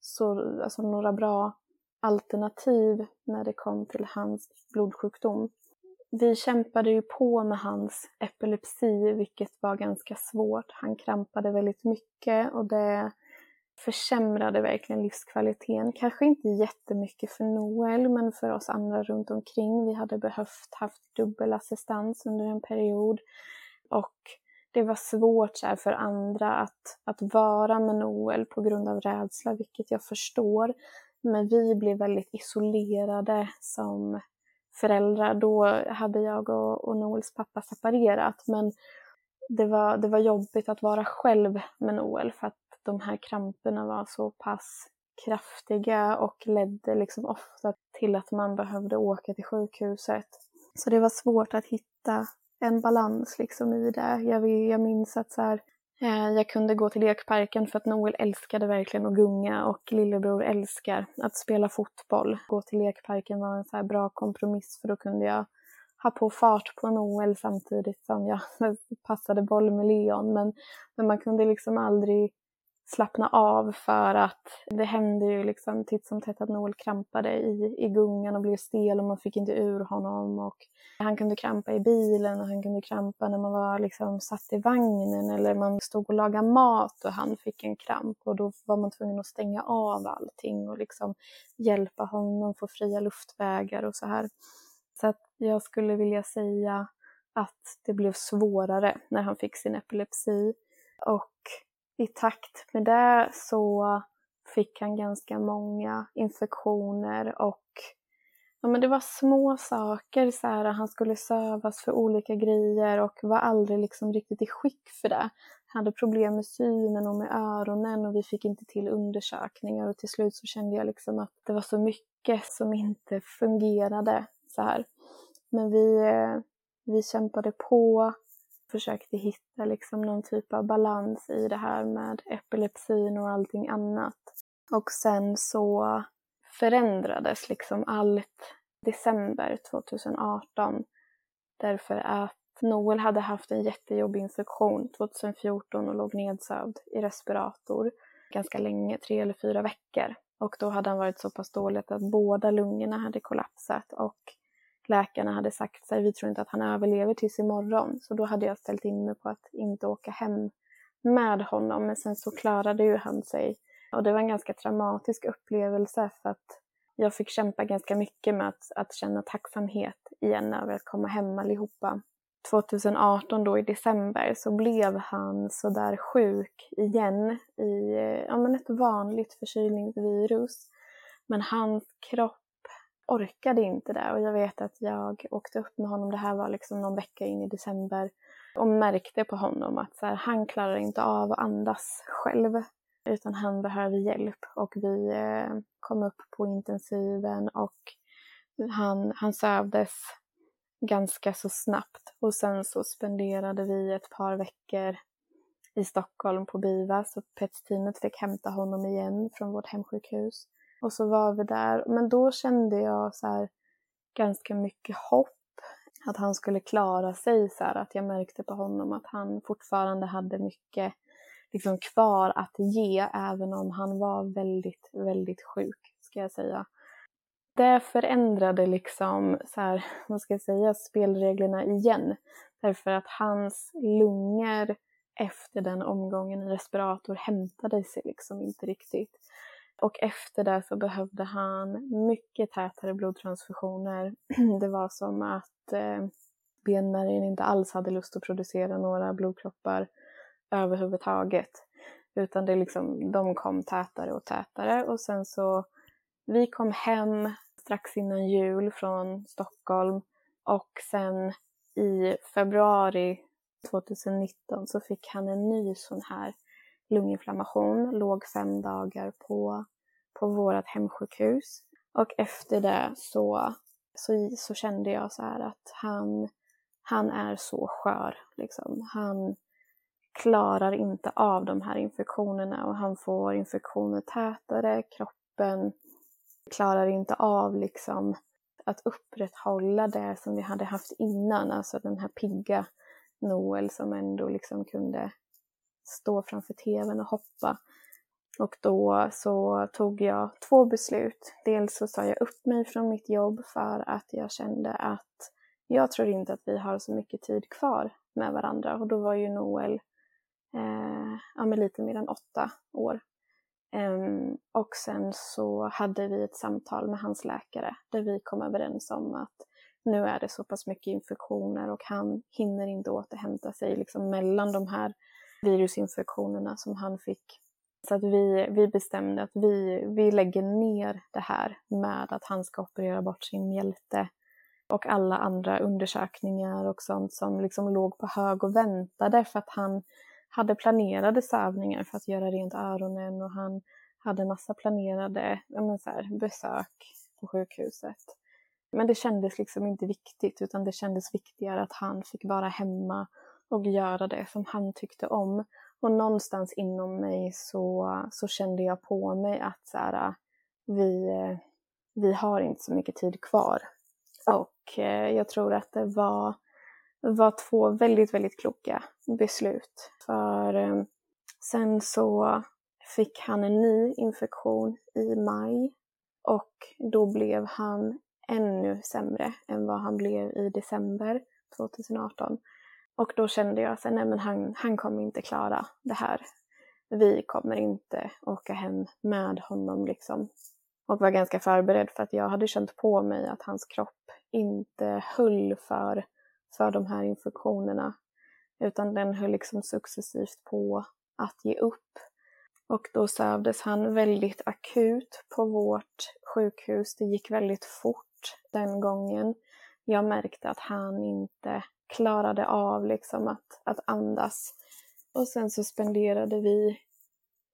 så, alltså några bra alternativ när det kom till hans blodsjukdom. Vi kämpade ju på med hans epilepsi, vilket var ganska svårt. Han krampade väldigt mycket och det försämrade verkligen livskvaliteten. Kanske inte jättemycket för Noel, men för oss andra runt omkring. Vi hade behövt haft dubbelassistans under en period. Och det var svårt så för andra att, att vara med Noel på grund av rädsla, vilket jag förstår. Men vi blev väldigt isolerade som föräldrar. Då hade jag och, och Noels pappa separerat, men det var, det var jobbigt att vara själv med Noel för att de här kramperna var så pass kraftiga och ledde liksom ofta till att man behövde åka till sjukhuset. Så det var svårt att hitta en balans liksom i det. Jag, jag minns att så här, Eh, jag kunde gå till lekparken för att Noel älskade verkligen att gunga och lillebror älskar att spela fotboll. Gå till lekparken var en så bra kompromiss för då kunde jag ha på fart på Noel samtidigt som jag passade boll med Leon. Men, men man kunde liksom aldrig slappna av för att det hände ju liksom titt som tätt att Noel krampade i, i gungan och blev stel och man fick inte ur honom och han kunde krampa i bilen och han kunde krampa när man var liksom satt i vagnen eller man stod och lagade mat och han fick en kramp och då var man tvungen att stänga av allting och liksom hjälpa honom få fria luftvägar och så här. Så att jag skulle vilja säga att det blev svårare när han fick sin epilepsi och i takt med det så fick han ganska många infektioner och ja, men det var små saker. Så här, han skulle sövas för olika grejer och var aldrig liksom riktigt i skick för det. Han hade problem med synen och med öronen och vi fick inte till undersökningar och till slut så kände jag liksom att det var så mycket som inte fungerade så här. Men vi, eh, vi kämpade på försökte hitta liksom någon typ av balans i det här med epilepsin och allting annat. Och sen så förändrades liksom allt december 2018 därför att Noel hade haft en jättejobbig infektion 2014 och låg nedsövd i respirator ganska länge, tre eller fyra veckor. Och då hade han varit så pass dåligt att båda lungorna hade kollapsat och läkarna hade sagt att vi tror inte att han överlever tills imorgon. Så då hade jag ställt in mig på att inte åka hem med honom. Men sen så klarade ju han sig. Och det var en ganska traumatisk upplevelse för att jag fick kämpa ganska mycket med att, att känna tacksamhet igen över att komma hem allihopa. 2018 då i december så blev han sådär sjuk igen i eh, ja, men ett vanligt förkylningsvirus. Men hans kropp orkade inte det. Och jag vet att jag åkte upp med honom, det här var liksom någon vecka in i december. Och märkte på honom att så här, han klarar inte av att andas själv. Utan han behöver hjälp. Och vi eh, kom upp på intensiven. Och han, han sövdes ganska så snabbt. Och sen så spenderade vi ett par veckor i Stockholm på BIVA. Så PETS-teamet fick hämta honom igen från vårt hemsjukhus. Och så var vi där, men då kände jag så här, ganska mycket hopp att han skulle klara sig. Så här, att jag märkte på honom att han fortfarande hade mycket liksom, kvar att ge även om han var väldigt, väldigt sjuk, ska jag säga. Det förändrade liksom, så här, vad ska jag säga, spelreglerna igen. Därför att hans lungor efter den omgången i respirator hämtade sig liksom inte riktigt. Och efter det så behövde han mycket tätare blodtransfusioner. Det var som att eh, benmärgen inte alls hade lust att producera några blodkroppar överhuvudtaget. Utan det liksom, de kom tätare och tätare och sen så, vi kom hem strax innan jul från Stockholm och sen i februari 2019 så fick han en ny sån här lunginflammation, låg fem dagar på, på vårt hemsjukhus. Och efter det så, så, så kände jag så här att han, han är så skör. Liksom. Han klarar inte av de här infektionerna och han får infektioner tätare, kroppen klarar inte av liksom att upprätthålla det som vi hade haft innan, alltså den här pigga Noel som ändå liksom kunde stå framför tvn och hoppa. Och då så tog jag två beslut. Dels så sa jag upp mig från mitt jobb för att jag kände att jag tror inte att vi har så mycket tid kvar med varandra. Och då var ju Noel eh, ja, med lite mer än åtta år. Um, och sen så hade vi ett samtal med hans läkare där vi kom överens om att nu är det så pass mycket infektioner och han hinner inte återhämta sig liksom mellan de här virusinfektionerna som han fick. Så att vi, vi bestämde att vi, vi lägger ner det här med att han ska operera bort sin mjälte och alla andra undersökningar och sånt som liksom låg på hög och väntade för att han hade planerade sövningar för att göra rent öronen och han hade massa planerade men så här, besök på sjukhuset. Men det kändes liksom inte viktigt utan det kändes viktigare att han fick vara hemma och göra det som han tyckte om. Och någonstans inom mig så, så kände jag på mig att så här, äh, vi, eh, vi har inte så mycket tid kvar. Och eh, jag tror att det var, var två väldigt, väldigt kloka beslut. För eh, sen så fick han en ny infektion i maj och då blev han ännu sämre än vad han blev i december 2018. Och då kände jag att nej men han, han kommer inte klara det här. Vi kommer inte åka hem med honom liksom. Och var ganska förberedd för att jag hade känt på mig att hans kropp inte höll för, för de här infektionerna. Utan den höll liksom successivt på att ge upp. Och då sövdes han väldigt akut på vårt sjukhus. Det gick väldigt fort den gången. Jag märkte att han inte klarade av liksom att, att andas. Och sen så spenderade vi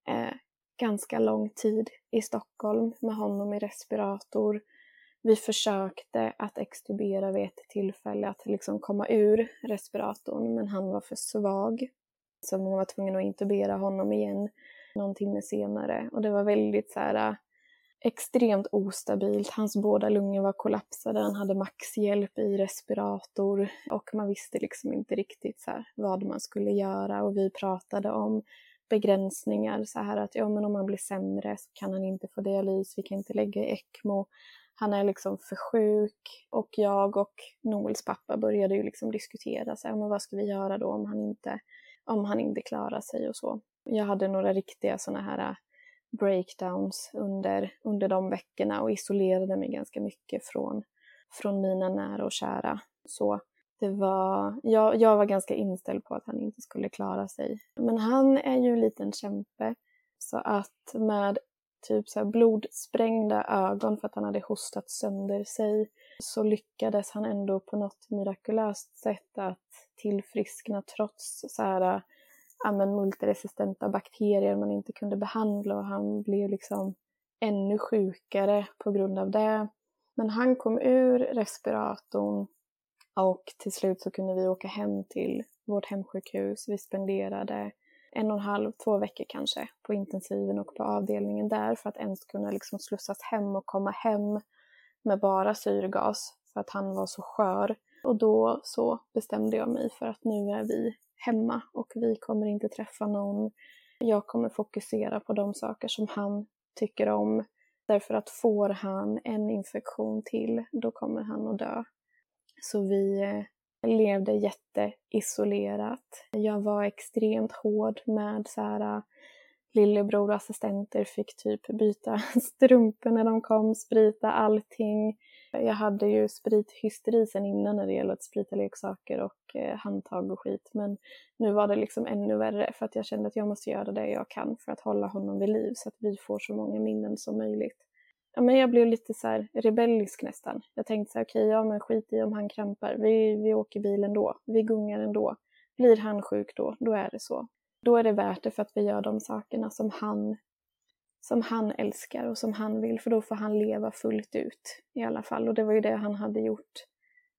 eh, ganska lång tid i Stockholm med honom i respirator. Vi försökte att extubera vid ett tillfälle, att liksom komma ur respiratorn, men han var för svag. Så man var tvungen att intubera honom igen någon timme senare. Och det var väldigt så här, extremt ostabilt. Hans båda lungor var kollapsade, han hade maxhjälp i respirator och man visste liksom inte riktigt så vad man skulle göra och vi pratade om begränsningar så här att ja men om han blir sämre så kan han inte få dialys, vi kan inte lägga ECMO. Han är liksom för sjuk och jag och Noels pappa började ju liksom diskutera så här, men vad ska vi göra då om han inte, om han inte klarar sig och så. Jag hade några riktiga sådana här breakdowns under, under de veckorna och isolerade mig ganska mycket från, från mina nära och kära. Så det var, jag, jag var ganska inställd på att han inte skulle klara sig. Men han är ju en liten kämpe. Så att med typ så blodsprängda ögon för att han hade hostat sönder sig så lyckades han ändå på något mirakulöst sätt att tillfriskna trots så här ja, multiresistenta bakterier man inte kunde behandla och han blev liksom ännu sjukare på grund av det. Men han kom ur respiratorn och till slut så kunde vi åka hem till vårt hemsjukhus. Vi spenderade en och en halv, två veckor kanske på intensiven och på avdelningen där för att ens kunna liksom slussas hem och komma hem med bara syrgas för att han var så skör. Och då så bestämde jag mig för att nu är vi hemma och vi kommer inte träffa någon. Jag kommer fokusera på de saker som han tycker om. Därför att får han en infektion till, då kommer han att dö. Så vi eh, levde jätteisolerat. Jag var extremt hård med så här, eh, lillebror och assistenter fick typ byta strumpor när de kom, sprita allting. Jag hade ju sprithysteri sen innan när det gäller att sprita leksaker och eh, handtag och skit. Men nu var det liksom ännu värre för att jag kände att jag måste göra det jag kan för att hålla honom vid liv så att vi får så många minnen som möjligt. Ja, men jag blev lite så här rebellisk nästan. Jag tänkte så här, okej, okay, ja men skit i om han krampar. Vi, vi åker bil ändå. Vi gungar ändå. Blir han sjuk då, då är det så. Då är det värt det för att vi gör de sakerna som han, som han älskar och som han vill, för då får han leva fullt ut i alla fall. Och det var ju det han hade gjort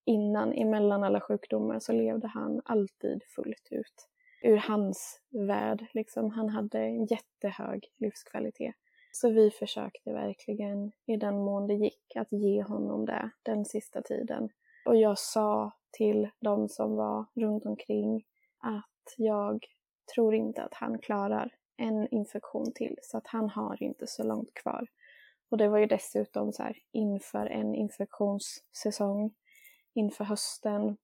innan, emellan alla sjukdomar, så levde han alltid fullt ut. Ur hans värld, liksom. Han hade en jättehög livskvalitet. Så vi försökte verkligen, i den mån det gick, att ge honom det den sista tiden. Och jag sa till de som var runt omkring att jag tror inte att han klarar en infektion till, så att han har inte så långt kvar. Och det var ju dessutom så här inför en infektionssäsong, inför hösten.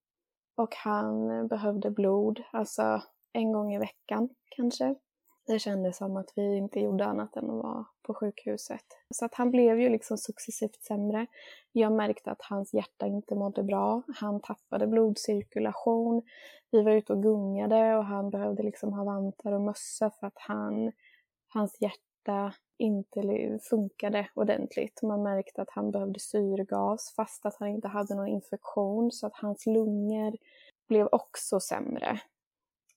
Och han behövde blod, alltså en gång i veckan kanske. Det kändes som att vi inte gjorde annat än att vara på sjukhuset. Så att han blev ju liksom successivt sämre. Jag märkte att hans hjärta inte mådde bra. Han tappade blodcirkulation. Vi var ute och gungade och han behövde liksom ha vantar och mössa för att han, hans hjärta inte funkade ordentligt. Man märkte att han behövde syrgas fast att han inte hade någon infektion så att hans lungor blev också sämre.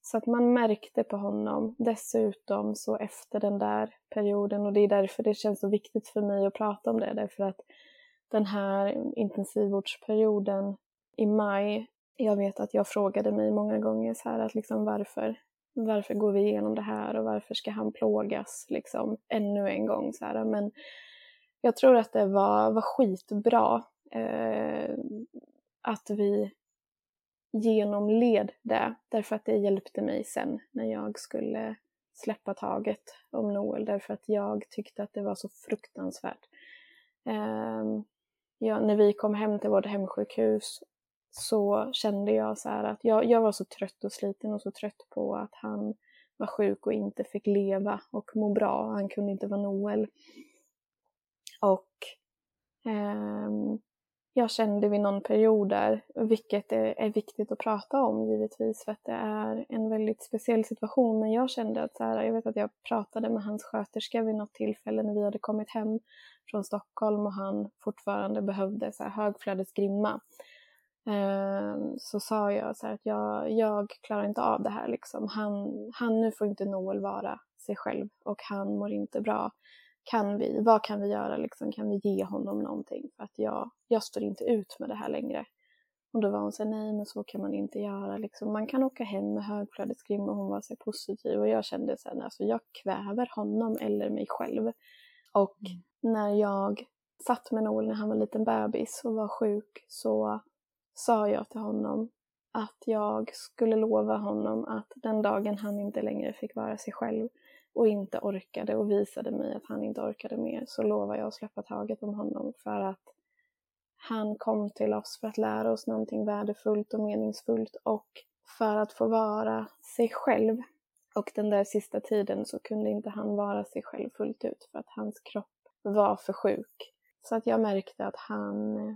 Så att man märkte på honom. Dessutom så efter den där perioden och det är därför det känns så viktigt för mig att prata om det. Därför att den här intensivvårdsperioden i maj, jag vet att jag frågade mig många gånger så här att liksom varför, varför går vi igenom det här och varför ska han plågas liksom ännu en gång så här. Men jag tror att det var, var skitbra eh, att vi genomled det därför att det hjälpte mig sen när jag skulle släppa taget om Noel därför att jag tyckte att det var så fruktansvärt. Um, ja, när vi kom hem till vårt hemsjukhus så kände jag så att jag, jag var så trött och sliten och så trött på att han var sjuk och inte fick leva och må bra. Han kunde inte vara Noel. Och um, jag kände vid någon period där, vilket är, viktigt att prata om givetvis för att det är en väldigt speciell situation, men jag kände att så här, jag vet att jag pratade med hans sköterska vid något tillfälle när vi hade kommit hem från Stockholm och han fortfarande behövde så här högflödesgrimma. Ehm, så sa jag så här att jag, jag klarar inte av det här liksom. Han, han, nu får inte Noel vara sig själv och han mår inte bra kan vi, vad kan vi göra liksom? Kan vi ge honom någonting? För att jag, jag står inte ut med det här längre. Och då var hon så nej men så kan man inte göra liksom. Man kan åka hem med högflödesgrim och hon var så positiv och jag kände sen alltså jag kväver honom eller mig själv. Och mm. när jag satt med Noel när han var en liten bebis och var sjuk så sa jag till honom att jag skulle lova honom att den dagen han inte längre fick vara sig själv och inte orkade och visade mig att han inte orkade mer så lovar jag att släppa taget om honom för att han kom till oss för att lära oss någonting värdefullt och meningsfullt och för att få vara sig själv. Och den där sista tiden så kunde inte han vara sig själv fullt ut för att hans kropp var för sjuk. Så att jag märkte att han eh,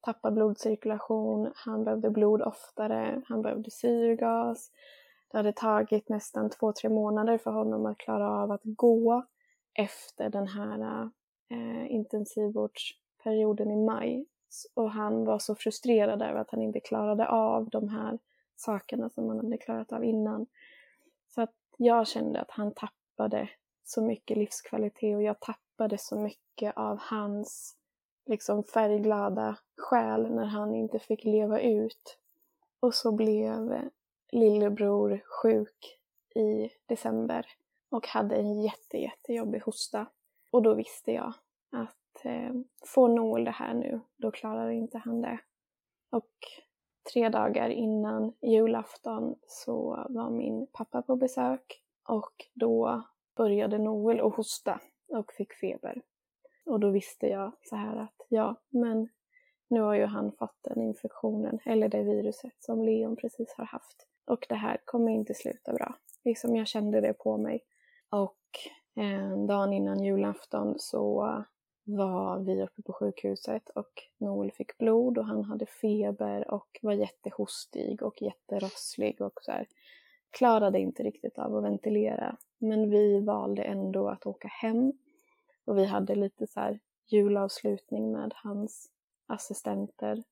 tappade blodcirkulation, han behövde blod oftare, han behövde syrgas, det hade tagit nästan två, tre månader för honom att klara av att gå efter den här eh, intensivvårdsperioden i maj. Och han var så frustrerad över att han inte klarade av de här sakerna som han hade klarat av innan. Så att jag kände att han tappade så mycket livskvalitet och jag tappade så mycket av hans liksom färgglada själ när han inte fick leva ut. Och så blev lillebror sjuk i december och hade en jätte, jättejobbig hosta. Och då visste jag att eh, får Noel det här nu, då klarar inte han det. Och tre dagar innan julafton så var min pappa på besök och då började Noel att hosta och fick feber. Och då visste jag så här att ja, men nu har ju han fått den infektionen, eller det viruset som Leon precis har haft. Och det här kommer inte sluta bra. Liksom jag kände det på mig. Och eh, dagen innan julafton så var vi uppe på sjukhuset och Noel fick blod och han hade feber och var jättehostig och jätterosslig och så här. Klarade inte riktigt av att ventilera. Men vi valde ändå att åka hem och vi hade lite så här julavslutning med hans assistenter.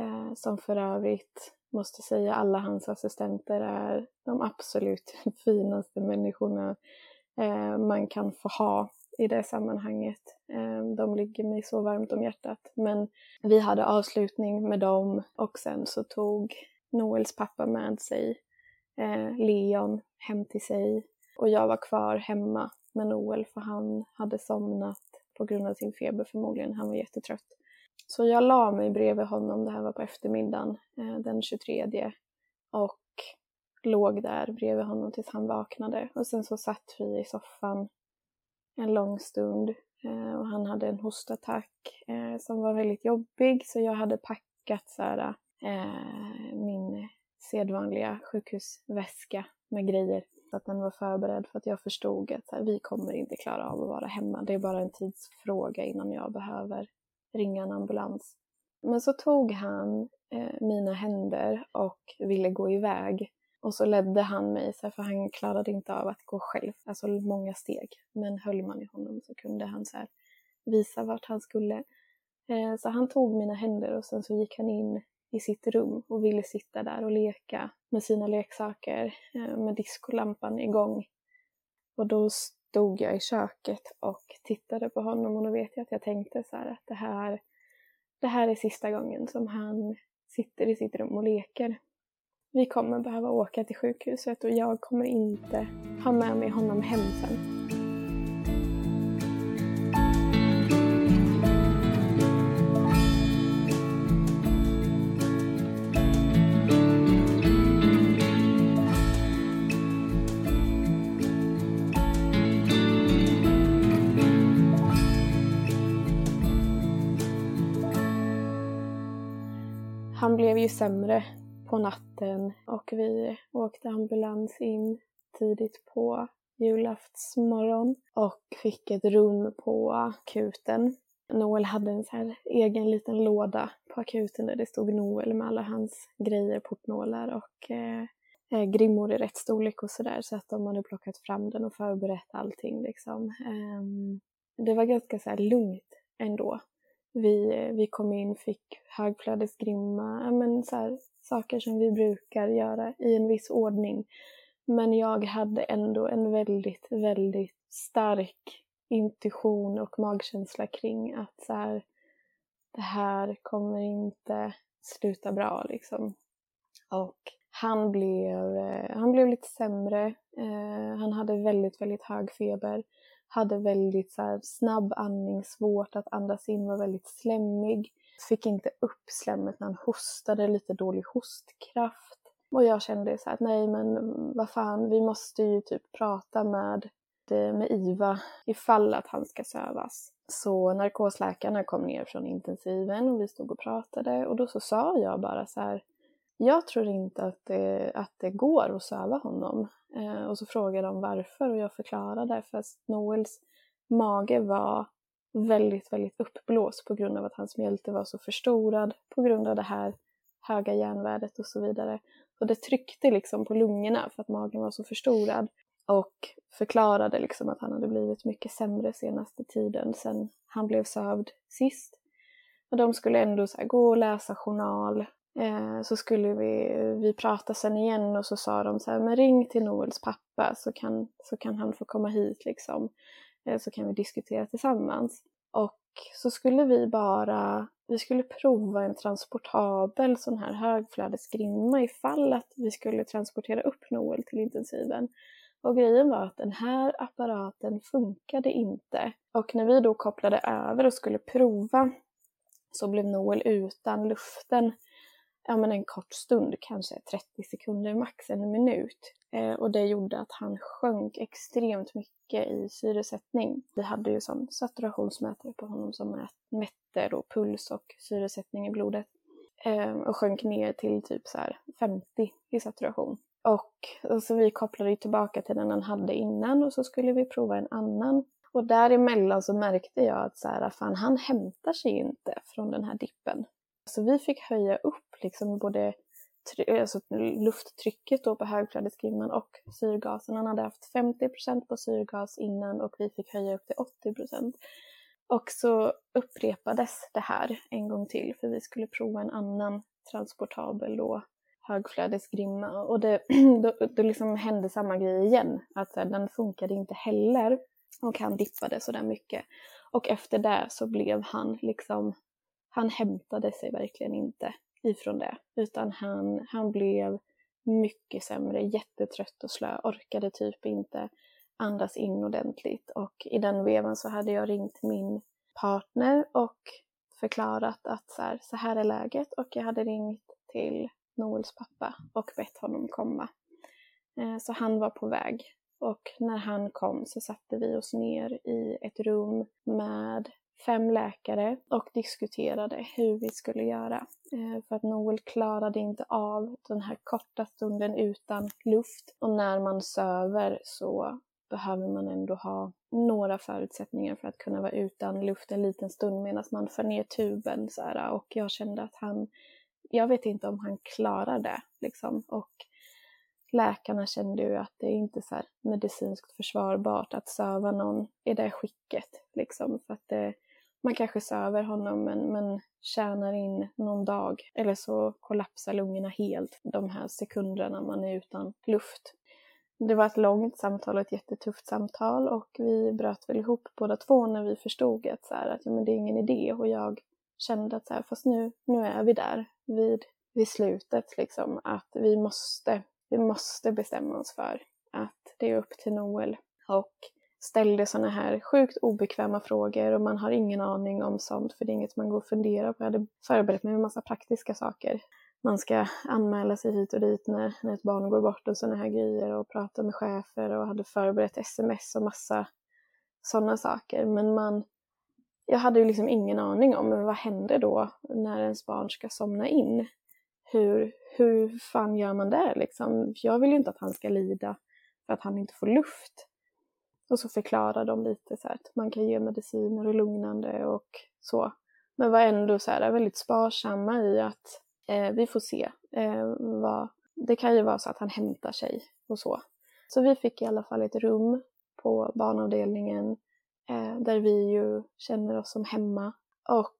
Eh, som för övrigt, måste säga, alla hans assistenter är de absolut finaste människorna eh, man kan få ha i det sammanhanget. Eh, de ligger mig så varmt om hjärtat. Men vi hade avslutning med dem och sen så tog Noels pappa med sig eh, Leon hem till sig och jag var kvar hemma med Noel för han hade somnat på grund av sin feber förmodligen. Han var jättetrött. Så jag la mig bredvid honom, det här var på eftermiddagen eh, den 23 och låg där bredvid honom tills han vaknade. Och sen så satt vi i soffan en lång stund eh, och han hade en hostattack eh, som var väldigt jobbig så jag hade packat så här, min sedvanliga sjukhusväska med grejer så att den var förberedd för att jag förstod att här, vi kommer inte klara av att vara hemma. Det är bara en tidsfråga innan jag behöver ringa en ambulans. Men så tog han eh, mina händer och ville gå iväg. Och så ledde han mig, så här, för han klarade inte av att gå själv, alltså många steg. Men höll man i honom så kunde han så här, visa vart han skulle. Eh, så han tog mina händer och sen så gick han in i sitt rum och ville sitta där och leka med sina leksaker eh, med diskolampan igång. Och då stod jag i köket och tittade på honom och då vet jag att jag tänkte så här att det här, det här är sista gången som han sitter i sitt rum och leker. Vi kommer behöva åka till sjukhuset och jag kommer inte ha med mig honom hem sen. Han blev ju sämre på natten och vi åkte ambulans in tidigt på julaftsmorgon och fick ett rum på akuten. Noel hade en så här egen liten låda på akuten där det stod Noel med alla hans grejer, portnålar och eh, eh grimmor i rätt storlek och sådär så att de hade plockat fram den och förberett allting liksom. Eh, det var ganska så lugnt ändå vi, vi kom in, fick högflödesgrimma, men så här, saker som vi brukar göra i en viss ordning. Men jag hade ändå en väldigt, väldigt stark intuition och magkänsla kring att så här, det här kommer inte sluta bra liksom. Och han blev, eh, han blev lite sämre. Eh, han hade väldigt, väldigt hög feber hade väldigt så här, snabb andning, svårt att andas in, var väldigt slemmig. Fick inte upp slemmet när han hostade, lite dålig hostkraft. Och jag kände så här att nej men vad fan, vi måste ju typ prata med, eh, med IVA ifall att han ska sövas. Så narkosläkarna kom ner från intensiven och vi stod och pratade och då så sa jag bara så här, jag tror inte att det, att det går att söva honom. Eh, och så frågade de varför och jag förklarade för att Noels mage var väldigt, väldigt uppblåst på grund av att hans mjälte var så förstorad på grund av det här höga järnvärdet och så vidare. Och det tryckte liksom på lungorna för att magen var så förstorad och förklarade liksom att han hade blivit mycket sämre senaste tiden sen han blev sövd sist. Och de skulle ändå så gå och läsa journal Eh, så skulle vi, vi prata sen igen och så sa de så här, men ring till Noels pappa så kan, så kan han få komma hit liksom. Eh, så kan vi diskutera tillsammans. Och så skulle vi bara vi skulle prova en transportabel sån här högflödesgrimma ifall att vi skulle transportera upp Noel till intensiven. Och grejen var att den här apparaten funkade inte. Och när vi då kopplade över och skulle prova så blev Noel utan luften ja, men en kort stund, kanske 30 sekunder max, en minut. Eh, och det gjorde att han sjönk extremt mycket i syresättning. Vi hade ju som saturationsmätare på honom som mätte då puls och syresättning i blodet. Eh, och sjönk ner till typ så 50 i saturation. Och, och så vi kopplade tillbaka till den han hade innan och så skulle vi prova en annan. Och däremellan så märkte jag att så här, fan, han hämtar sig inte från den här dippen. Så vi fick höja upp liksom både alltså lufttrycket då på högflödesgrimman och syrgasen. Han hade haft 50% på syrgas innan och vi fick höja upp till 80% Och så upprepades det här en gång till för vi skulle prova en annan transportabel då högflödesgrimma och det, då, då liksom hände samma grej igen. Att här, den funkade inte heller och han dippade sådär mycket. Och efter det så blev han liksom, han hämtade sig verkligen inte ifrån det. Utan han, han blev mycket sämre, jättetrött och slö, orkade typ inte andas in ordentligt. Och i den vevan så hade jag ringt min partner och förklarat att så här, så här är läget och jag hade ringt till Noels pappa och bett honom komma. Eh, så han var på väg. Och när han kom så satte vi oss ner i ett rum med fem läkare och diskuterade hur vi skulle göra. Eh, för att Noel klarade inte av den här korta stunden utan luft. Och när man söver så behöver man ändå ha några förutsättningar för att kunna vara utan luft en liten stund medan man för ner tuben. Så här, och jag kände att han, jag vet inte om han klarar det. Liksom. Och läkarna kände ju att det är inte så medicinskt försvarbart att söva någon i det skicket. Liksom, för att det, man kanske söver honom men, men tjänar in någon dag. Eller så kollapsar lungorna helt de här sekunderna man är utan luft. Det var ett långt samtal och ett jättetufft samtal och vi bröt väl ihop båda två när vi förstod att, så här, att ja, men det är ingen idé. Och jag kände att så här, fast nu, nu är vi där. Vid, vid slutet liksom att vi måste, vi måste bestämma oss för att det är upp till Noel. Och ställde sådana här sjukt obekväma frågor och man har ingen aning om sånt för det är inget man går och funderar på. Jag hade förberett mig med massa praktiska saker. Man ska anmäla sig hit och dit när, när ett barn går bort och sådana här grejer och prata med chefer och hade förberett sms och massa sådana saker. Men man, jag hade ju liksom ingen aning om vad händer då när ens barn ska somna in. Hur, hur fan gör man det liksom? Jag vill ju inte att han ska lida för att han inte får luft. Och så förklarar de lite så att man kan ge mediciner och lugnande och så. Men var ändå så här väldigt sparsamma i att eh, vi får se. Eh, vad, det kan ju vara så att han hämtar sig och så. Så vi fick i alla fall ett rum på barnavdelningen eh, där vi ju känner oss som hemma. Och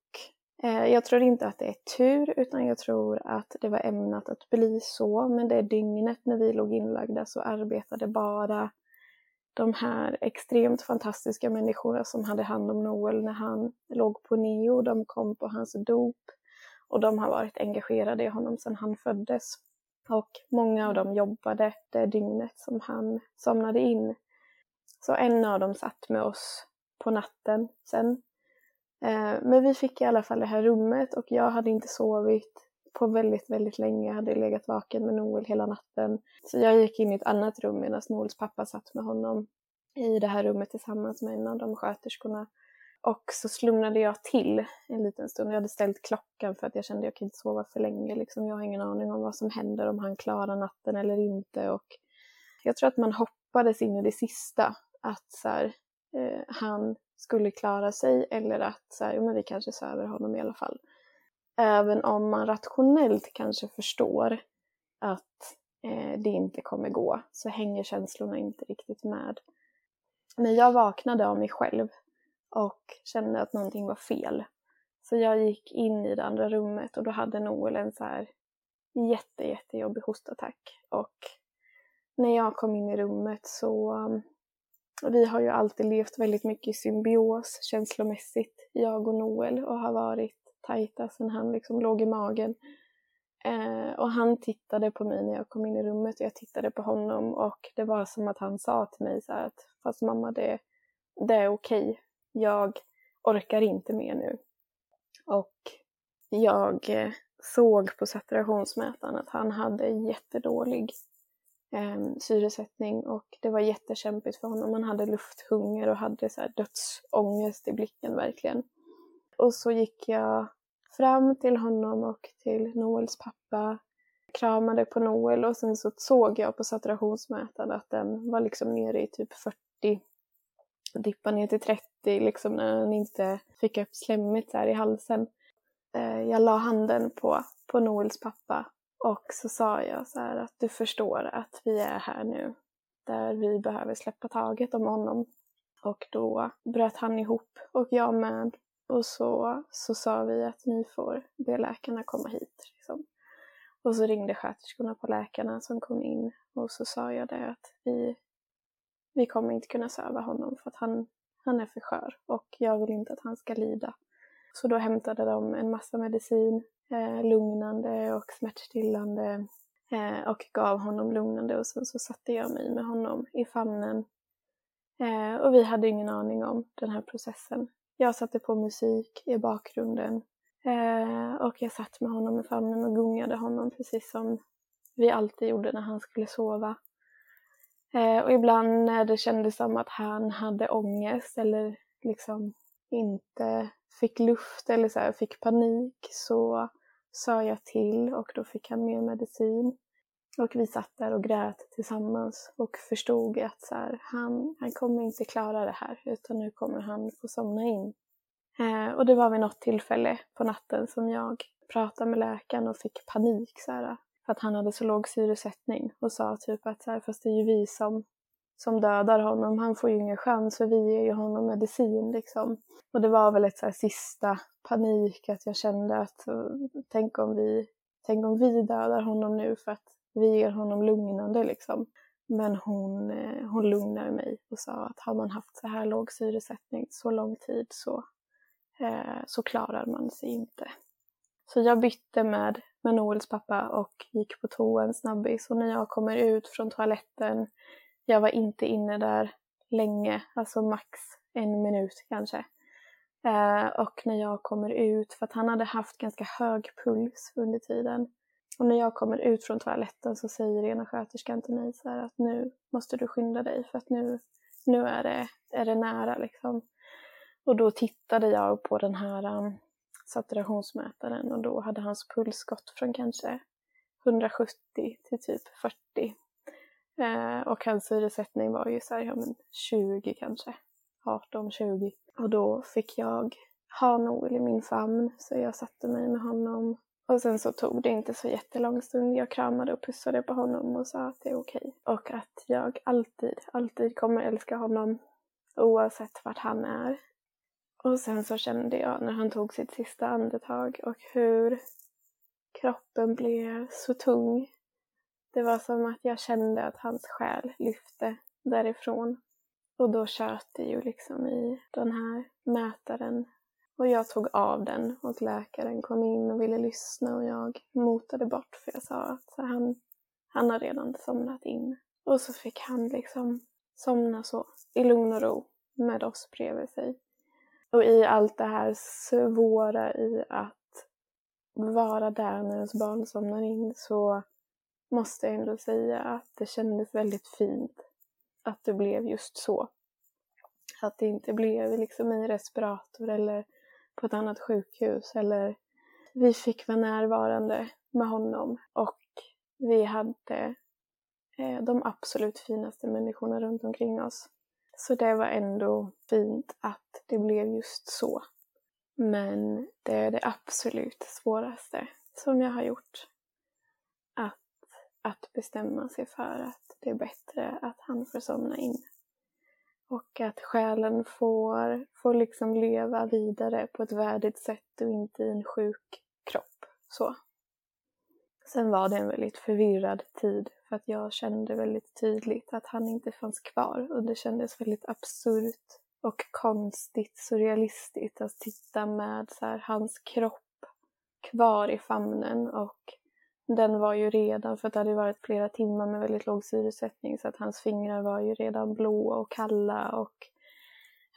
eh, jag tror inte att det är tur utan jag tror att det var ämnat att bli så. Men det dygnet när vi låg inlagda så arbetade bara de här extremt fantastiska människorna som hade hand om Noel när han låg på neo. De kom på hans dop och de har varit engagerade i honom sedan han föddes. Och många av dem jobbade det dygnet som han somnade in. Så en av dem satt med oss på natten sen. Eh, men vi fick i alla fall det här rummet och jag hade inte sovit på väldigt, väldigt länge. Jag hade legat vaken med Noel hela natten. Så jag gick in i ett annat rum medan Noels pappa satt med honom i det här rummet tillsammans med en av de sköterskorna. Och så slumnade jag till en liten stund. Jag hade ställt klockan för att jag kände att jag kan inte sova för länge. Liksom. Jag har ingen aning om vad som händer, om han klarar natten eller inte. Och jag tror att man hoppades in i det sista att så här, eh, han skulle klara sig eller att så här, men vi kanske söver honom i alla fall. Även om man rationellt kanske förstår att eh, det inte kommer gå så hänger känslorna inte riktigt med. Men jag vaknade av mig själv och kände att någonting var fel. Så jag gick in i det andra rummet och då hade Noel en så här jätte, jättejobbig hostattack. Och när jag kom in i rummet så vi har ju alltid levt väldigt mycket i symbios känslomässigt, jag och Noel, och har varit tajta sen han liksom låg i magen. Eh, och han tittade på mig när jag kom in i rummet och jag tittade på honom och det var som att han sa till mig så att fast mamma det, det är okej. Jag orkar inte mer nu. Och jag eh, såg på saturationsmätaren att han hade jättedålig eh, syresättning och det var jättekämpigt för honom. Han hade lufthunger och hade så här dödsångest i blicken verkligen. Och så gick jag fram till honom och till Noels pappa, kramade på Noel och sen så såg jag på saturationsmätaren att den var liksom nere i typ 40, dippade ner till 30 liksom när den inte fick upp slemmet där i halsen. Eh, jag la handen på, på Noels pappa och så sa jag så här att du förstår att vi är här nu där vi behöver släppa taget om honom. Och då bröt han ihop och jag med. Och så, så sa vi att ni får be läkarna komma hit. Liksom. Och så ringde sköterskorna på läkarna som kom in och så sa jag det att vi, vi kommer inte kunna söva honom för att han, han är för skör och jag vill inte att han ska lida. Så då hämtade de en massa medicin, eh, lugnande och smärtstillande eh, och gav honom lugnande och sen så satte jag mig med honom i famnen. Eh, och vi hade ingen aning om den här processen. Jag satte på musik i bakgrunden eh, och jag satt med honom i famnen och gungade honom precis som vi alltid gjorde när han skulle sova. Eh, och ibland när det kändes som att han hade ångest eller liksom inte fick luft eller så här, fick panik så sa jag till och då fick han mer medicin. Och vi satt där och grät tillsammans och förstod att så här, han, han kommer inte klara det här utan nu kommer han få somna in. Eh, och det var vid något tillfälle på natten som jag pratade med läkaren och fick panik så här, för att han hade så låg syresättning och sa typ att så här, fast det är ju vi som, som dödar honom, han får ju ingen chans för vi ger ju honom medicin liksom. Och det var väl ett så här, sista panik att jag kände att tänk om vi, tänk om vi dödar honom nu för att vi ger honom lugnande liksom. Men hon, eh, hon lugnade mig och sa att har man haft så här låg syresättning så lång tid så, eh, så klarar man sig inte. Så jag bytte med, med Noels pappa och gick på toa en snabbis och när jag kommer ut från toaletten, jag var inte inne där länge, alltså max en minut kanske. Eh, och när jag kommer ut, för att han hade haft ganska hög puls under tiden, och när jag kommer ut från toaletten så säger ena sköterskan till mig så att nu måste du skynda dig för att nu, nu är, det, är det nära liksom. Och då tittade jag på den här um, saturationsmätaren och då hade hans puls gått från kanske 170 till typ 40. Eh, och hans syresättning var ju så här, ja men 20 kanske. 18, 20. Och då fick jag ha Noel i min famn så jag satte mig med honom och sen så tog det inte så jättelång stund. Jag kramade och pussade på honom och sa att det är okej. Och att jag alltid, alltid kommer älska honom oavsett vart han är. Och sen så kände jag när han tog sitt sista andetag och hur kroppen blev så tung. Det var som att jag kände att hans själ lyfte därifrån. Och då tjöt det ju liksom i den här mätaren och jag tog av den och läkaren kom in och ville lyssna och jag motade bort för jag sa att han, han har redan somnat in. Och så fick han liksom somna så i lugn och ro med oss bredvid sig. Och i allt det här svåra i att vara där när ens barn somnar in så måste jag ändå säga att det kändes väldigt fint att det blev just så. Att det inte blev liksom i respirator eller på ett annat sjukhus eller vi fick vara närvarande med honom och vi hade eh, de absolut finaste människorna runt omkring oss. Så det var ändå fint att det blev just så. Men det är det absolut svåraste som jag har gjort. Att, att bestämma sig för att det är bättre att han får somna in. Och att själen får, får liksom leva vidare på ett värdigt sätt och inte i en sjuk kropp. Så. Sen var det en väldigt förvirrad tid för att jag kände väldigt tydligt att han inte fanns kvar och det kändes väldigt absurt och konstigt, surrealistiskt att sitta med så här, hans kropp kvar i famnen och den var ju redan, för det hade varit flera timmar med väldigt låg syresättning så att hans fingrar var ju redan blåa och kalla och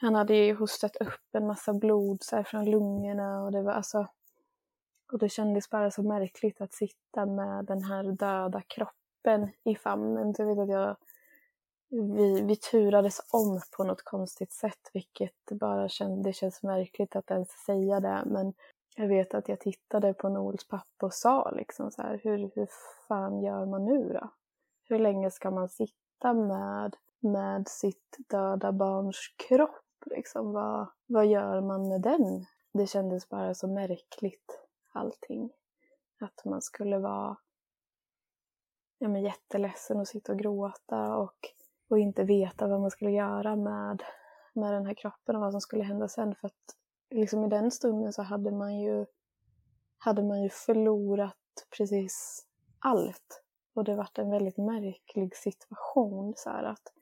han hade ju hostat upp en massa blod så här från lungorna och det var alltså och det kändes bara så märkligt att sitta med den här döda kroppen i famnen. Så jag vet att jag, vi, vi turades om på något konstigt sätt, vilket bara känd, det känns märkligt att ens säga det. Men jag vet att jag tittade på Noels pappa och sa liksom så här, hur, hur fan gör man nu då? Hur länge ska man sitta med, med sitt döda barns kropp? Liksom, vad, vad gör man med den? Det kändes bara så märkligt allting. Att man skulle vara ja, men jätteledsen och sitta och gråta och, och inte veta vad man skulle göra med, med den här kroppen och vad som skulle hända sen. För att liksom i den stunden så hade man ju, hade man ju förlorat precis allt. Och det varit en väldigt märklig situation. Så att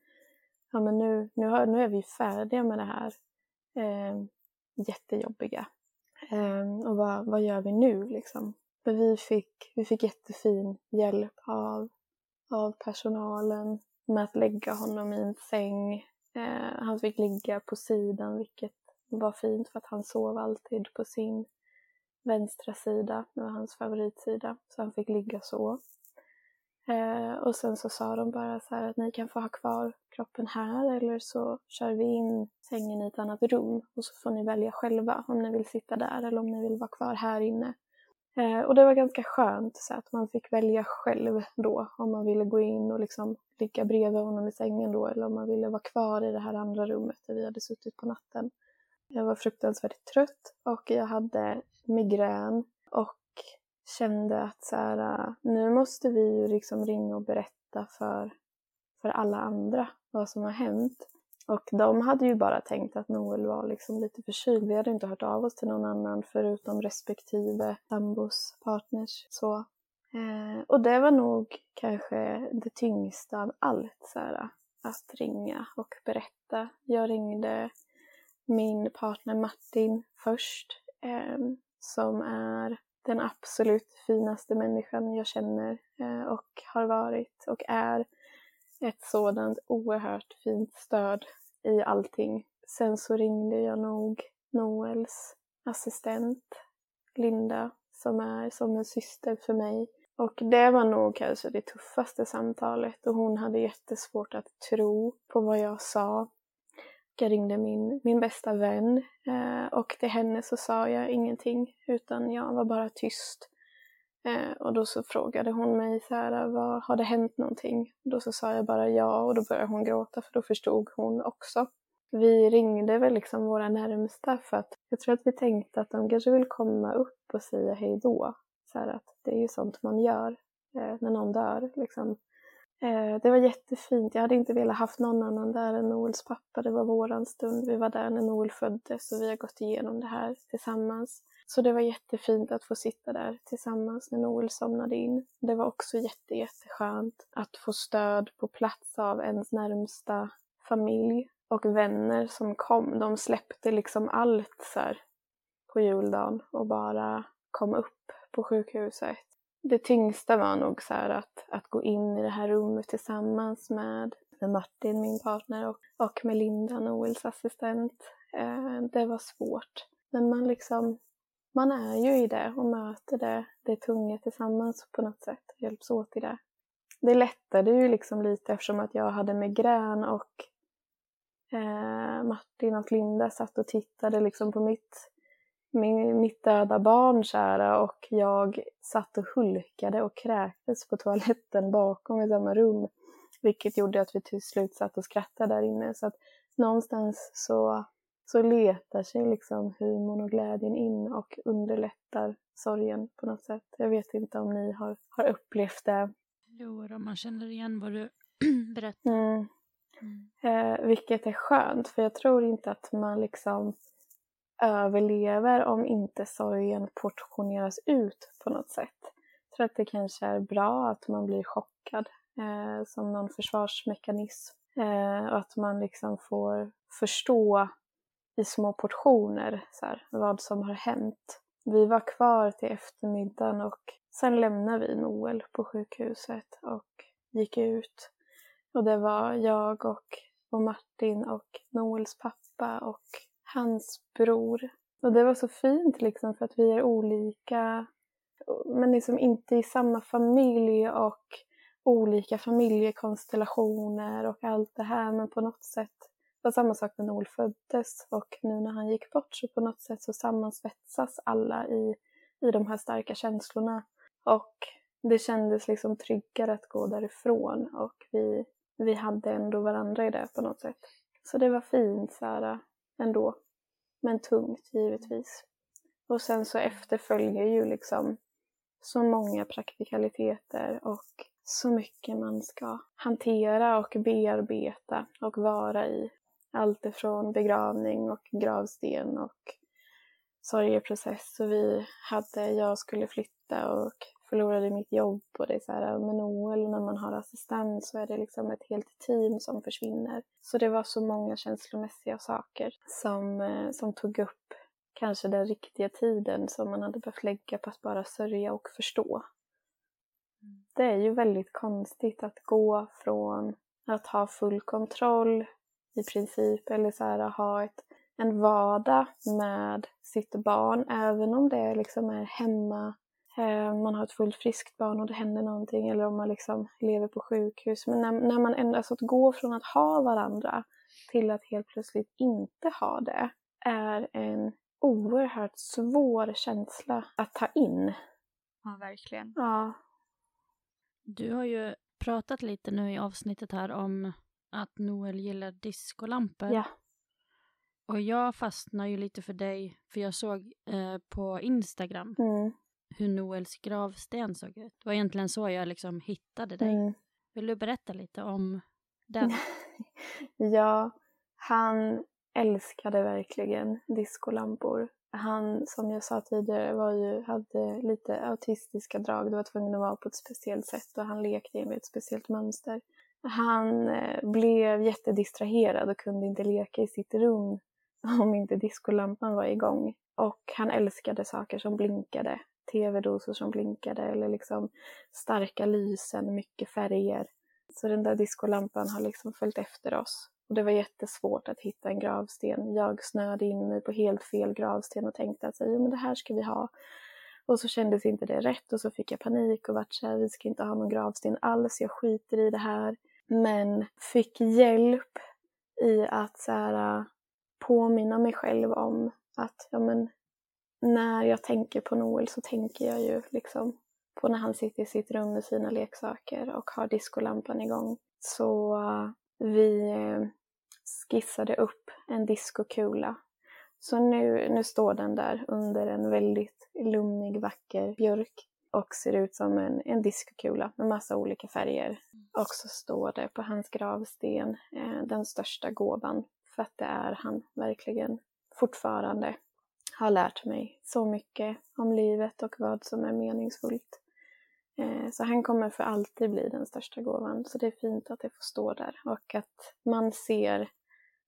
ja, men nu, nu, har, nu är vi färdiga med det här eh, jättejobbiga. Eh, och vad, vad gör vi nu liksom? För vi fick, vi fick jättefin hjälp av, av personalen med att lägga honom i en säng. Eh, han fick ligga på sidan vilket var fint för att han sov alltid på sin vänstra sida. Det var hans favoritsida. Så han fick ligga så. Eh, och sen så sa de bara så här att ni kan få ha kvar kroppen här eller så kör vi in sängen i ett annat rum och så får ni välja själva om ni vill sitta där eller om ni vill vara kvar här inne. Eh, och det var ganska skönt så att man fick välja själv då om man ville gå in och liksom ligga bredvid honom i sängen då eller om man ville vara kvar i det här andra rummet där vi hade suttit på natten. Jag var fruktansvärt trött och jag hade migrän och kände att så här, äh, nu måste vi ju liksom ringa och berätta för, för alla andra vad som har hänt. Och de hade ju bara tänkt att Noel var liksom lite förkyld. Vi hade inte hört av oss till någon annan förutom respektive sambos partners. Så. Eh, och det var nog kanske det tyngsta av allt, så här, äh, att ringa och berätta. Jag ringde min partner Martin först, eh, som är den absolut finaste människan jag känner eh, och har varit och är ett sådant oerhört fint stöd i allting. Sen så ringde jag nog Noels assistent Linda som är som en syster för mig. Och det var nog kanske det tuffaste samtalet och hon hade jättesvårt att tro på vad jag sa. Jag ringde min, min bästa vän eh, och till henne så sa jag ingenting utan jag var bara tyst. Eh, och då så frågade hon mig så här, vad, har det hänt någonting? Då så sa jag bara ja och då började hon gråta för då förstod hon också. Vi ringde väl liksom våra närmsta för att jag tror att vi tänkte att de kanske vill komma upp och säga hej då. Så här att det är ju sånt man gör eh, när någon dör. Liksom. Eh, det var jättefint. Jag hade inte velat haft någon annan där än Noels pappa. Det var våran stund. Vi var där när Noel föddes och vi har gått igenom det här tillsammans. Så det var jättefint att få sitta där tillsammans när Noel somnade in. Det var också jätte, jätteskönt att få stöd på plats av ens närmsta familj och vänner som kom. De släppte liksom allt så här på juldagen och bara kom upp på sjukhuset det tyngsta var nog så att, att gå in i det här rummet tillsammans med, med Martin, min partner, och, och med Linda, Noels assistent. Eh, det var svårt. Men man liksom, man är ju i det och möter det, det tunga tillsammans på något sätt. Hjälps åt i det. Det lättade ju liksom lite eftersom att jag hade migrän och eh, Martin och Linda satt och tittade liksom på mitt min, mitt döda barn kära och jag satt och hulkade och kräktes på toaletten bakom i samma rum. Vilket gjorde att vi till slut satt och skrattade där inne. Så att någonstans så, så letar sig liksom humorn och glädjen in och underlättar sorgen på något sätt. Jag vet inte om ni har, har upplevt det. Jo, då, man känner igen vad du berättar. Mm. Mm. Eh, vilket är skönt, för jag tror inte att man liksom överlever om inte sorgen portioneras ut på något sätt. Jag tror att det kanske är bra att man blir chockad eh, som någon försvarsmekanism eh, och att man liksom får förstå i små portioner så här, vad som har hänt. vi var kvar till eftermiddagen och sen lämnade vi Noel på sjukhuset och gick ut. Och det var jag och, och Martin och Noels pappa och hans bror. Och det var så fint liksom för att vi är olika men liksom inte i samma familj och olika familjekonstellationer och allt det här men på något sätt det var samma sak när Noel föddes och nu när han gick bort så på något sätt så sammansvetsas alla i, i de här starka känslorna. Och det kändes liksom tryggare att gå därifrån och vi, vi hade ändå varandra i det på något sätt. Så det var fint så här, ändå. Men tungt givetvis. Och sen så efterföljer ju liksom så många praktikaliteter och så mycket man ska hantera och bearbeta och vara i. Allt ifrån begravning och gravsten och sorgeprocess. Så vi hade, jag skulle flytta och förlorade mitt jobb och det är så här med Noel när man har assistent så är det liksom ett helt team som försvinner. Så det var så många känslomässiga saker som, eh, som tog upp kanske den riktiga tiden som man hade behövt lägga på att bara sörja och förstå. Det är ju väldigt konstigt att gå från att ha full kontroll i princip eller så här, ha ett, en vardag med sitt barn även om det liksom är hemma man har ett fullt friskt barn och det händer någonting eller om man liksom lever på sjukhus. Men när, när man ändå, alltså att gå från att ha varandra till att helt plötsligt inte ha det är en oerhört svår känsla att ta in. Ja, verkligen. Ja. Du har ju pratat lite nu i avsnittet här om att Noel gillar discolampor. Ja. Och jag fastnar ju lite för dig, för jag såg eh, på Instagram Mm. Hur Noels gravsten såg ut. Det var egentligen så jag liksom hittade dig. Mm. Vill du berätta lite om den? ja, han älskade verkligen discolampor. Han, som jag sa tidigare, var ju, hade lite autistiska drag. Det var tvungen att vara på ett speciellt sätt och han lekte enligt ett speciellt mönster. Han eh, blev jättedistraherad och kunde inte leka i sitt rum om inte diskolampan var igång. Och han älskade saker som blinkade. Tv-dosor som blinkade eller liksom starka lysen, mycket färger. Så den där diskolampan har liksom följt efter oss. Och det var jättesvårt att hitta en gravsten. Jag snöade in mig på helt fel gravsten och tänkte att men det här ska vi ha. Och så kändes inte det rätt och så fick jag panik och vart så här, vi ska inte ha någon gravsten alls, jag skiter i det här. Men fick hjälp i att så här, äh, påminna mig själv om att ja, men, när jag tänker på Noel så tänker jag ju liksom på när han sitter i sitt rum med sina leksaker och har diskolampan igång. Så eh, vi eh, skissade upp en diskokula. Så nu, nu står den där under en väldigt lummig, vacker björk och ser ut som en, en diskokula med massa olika färger. Och så står det på hans gravsten eh, den största gåvan, för att det är han verkligen fortfarande har lärt mig så mycket om livet och vad som är meningsfullt. Eh, så han kommer för alltid bli den största gåvan. Så det är fint att det får stå där och att man ser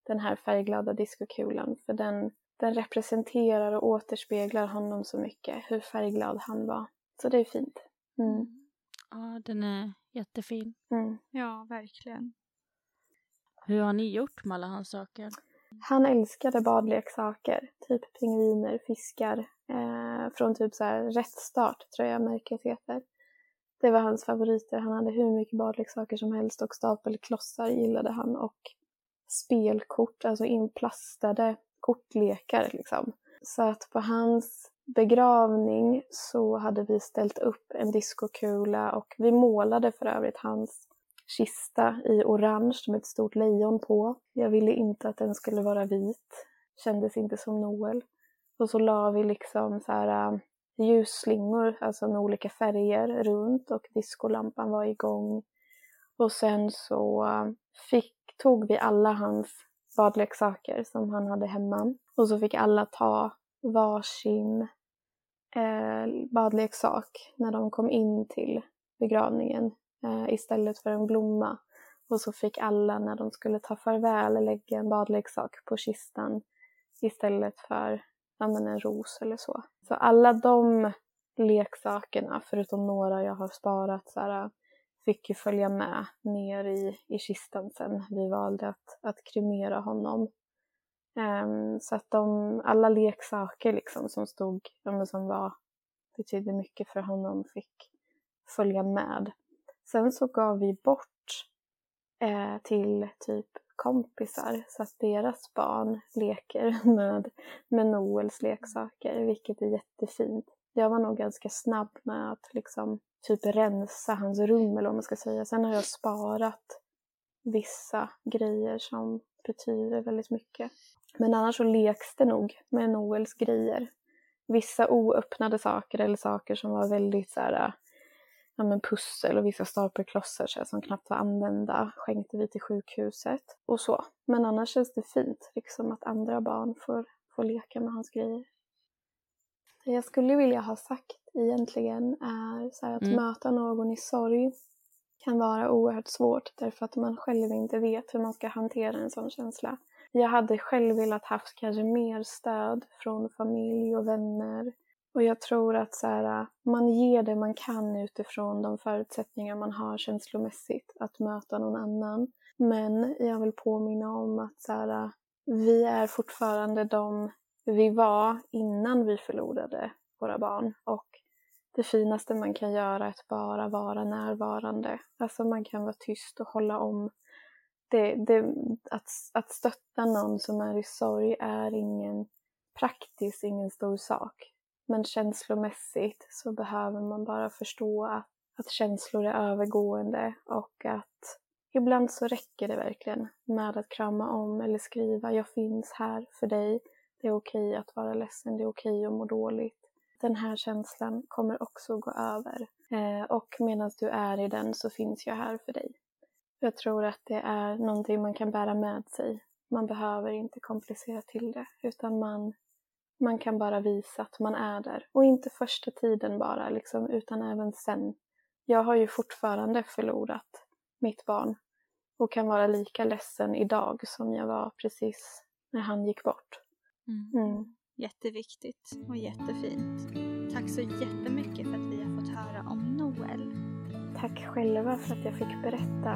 den här färgglada diskokulan för den, den representerar och återspeglar honom så mycket, hur färgglad han var. Så det är fint. Mm. Ja, den är jättefin. Mm. Ja, verkligen. Hur har ni gjort med alla hans saker? Han älskade badleksaker, typ pingviner, fiskar, eh, från typ så här Rättstart tror jag märket heter. Det var hans favoriter. Han hade hur mycket badleksaker som helst och stapelklossar gillade han och spelkort, alltså inplastade kortlekar liksom. Så att på hans begravning så hade vi ställt upp en diskokula och vi målade för övrigt hans kista i orange med ett stort lejon på. Jag ville inte att den skulle vara vit. Kändes inte som Noel. Och så la vi liksom så här äh, ljusslingor, alltså med olika färger runt och diskolampan var igång. Och sen så äh, fick, tog vi alla hans badleksaker som han hade hemma och så fick alla ta varsin eh, badleksak när de kom in till begravningen eh, istället för en blomma. Och så fick alla när de skulle ta farväl lägga en badleksak på kistan istället för ja, men en ros eller så. Så alla de leksakerna, förutom några jag har sparat, så här, fick ju följa med ner i, i kistan sen vi valde att, att kremera honom. Um, så att de, alla leksaker liksom som stod, som var, betydde mycket för honom fick följa med. Sen så gav vi bort eh, till typ kompisar så att deras barn leker med, med Noels leksaker, vilket är jättefint. Jag var nog ganska snabb med att liksom typ rensa hans rum eller vad man ska säga. Sen har jag sparat vissa grejer som betyder väldigt mycket. Men annars så leks det nog med Noels grejer. Vissa oöppnade saker eller saker som var väldigt så här, ja, men pussel och vissa stapelklossar så här, som knappt var använda skänkte vi till sjukhuset och så. Men annars känns det fint liksom att andra barn får, får leka med hans grejer. Det jag skulle vilja ha sagt egentligen är så att mm. möta någon i sorg kan vara oerhört svårt därför att man själv inte vet hur man ska hantera en sån känsla. Jag hade själv velat haft kanske mer stöd från familj och vänner. Och jag tror att så här, äh, man ger det man kan utifrån de förutsättningar man har känslomässigt att möta någon annan. Men jag vill påminna om att så här, äh, vi är fortfarande de vi var innan vi förlorade våra barn. Och det finaste man kan göra är att bara vara närvarande. Alltså man kan vara tyst och hålla om. Det, det, att, att stötta någon som är i sorg är ingen praktisk, ingen stor sak. Men känslomässigt så behöver man bara förstå att, att känslor är övergående och att ibland så räcker det verkligen med att krama om eller skriva jag finns här för dig. Det är okej att vara ledsen, det är okej att må dåligt den här känslan kommer också gå över. Eh, och medan du är i den så finns jag här för dig. Jag tror att det är någonting man kan bära med sig. Man behöver inte komplicera till det, utan man, man kan bara visa att man är där. Och inte första tiden bara, liksom, utan även sen. Jag har ju fortfarande förlorat mitt barn och kan vara lika ledsen idag som jag var precis när han gick bort. Mm. Mm. Jätteviktigt och jättefint. Tack så jättemycket för att vi har fått höra om Noel. Tack själva för att jag fick berätta.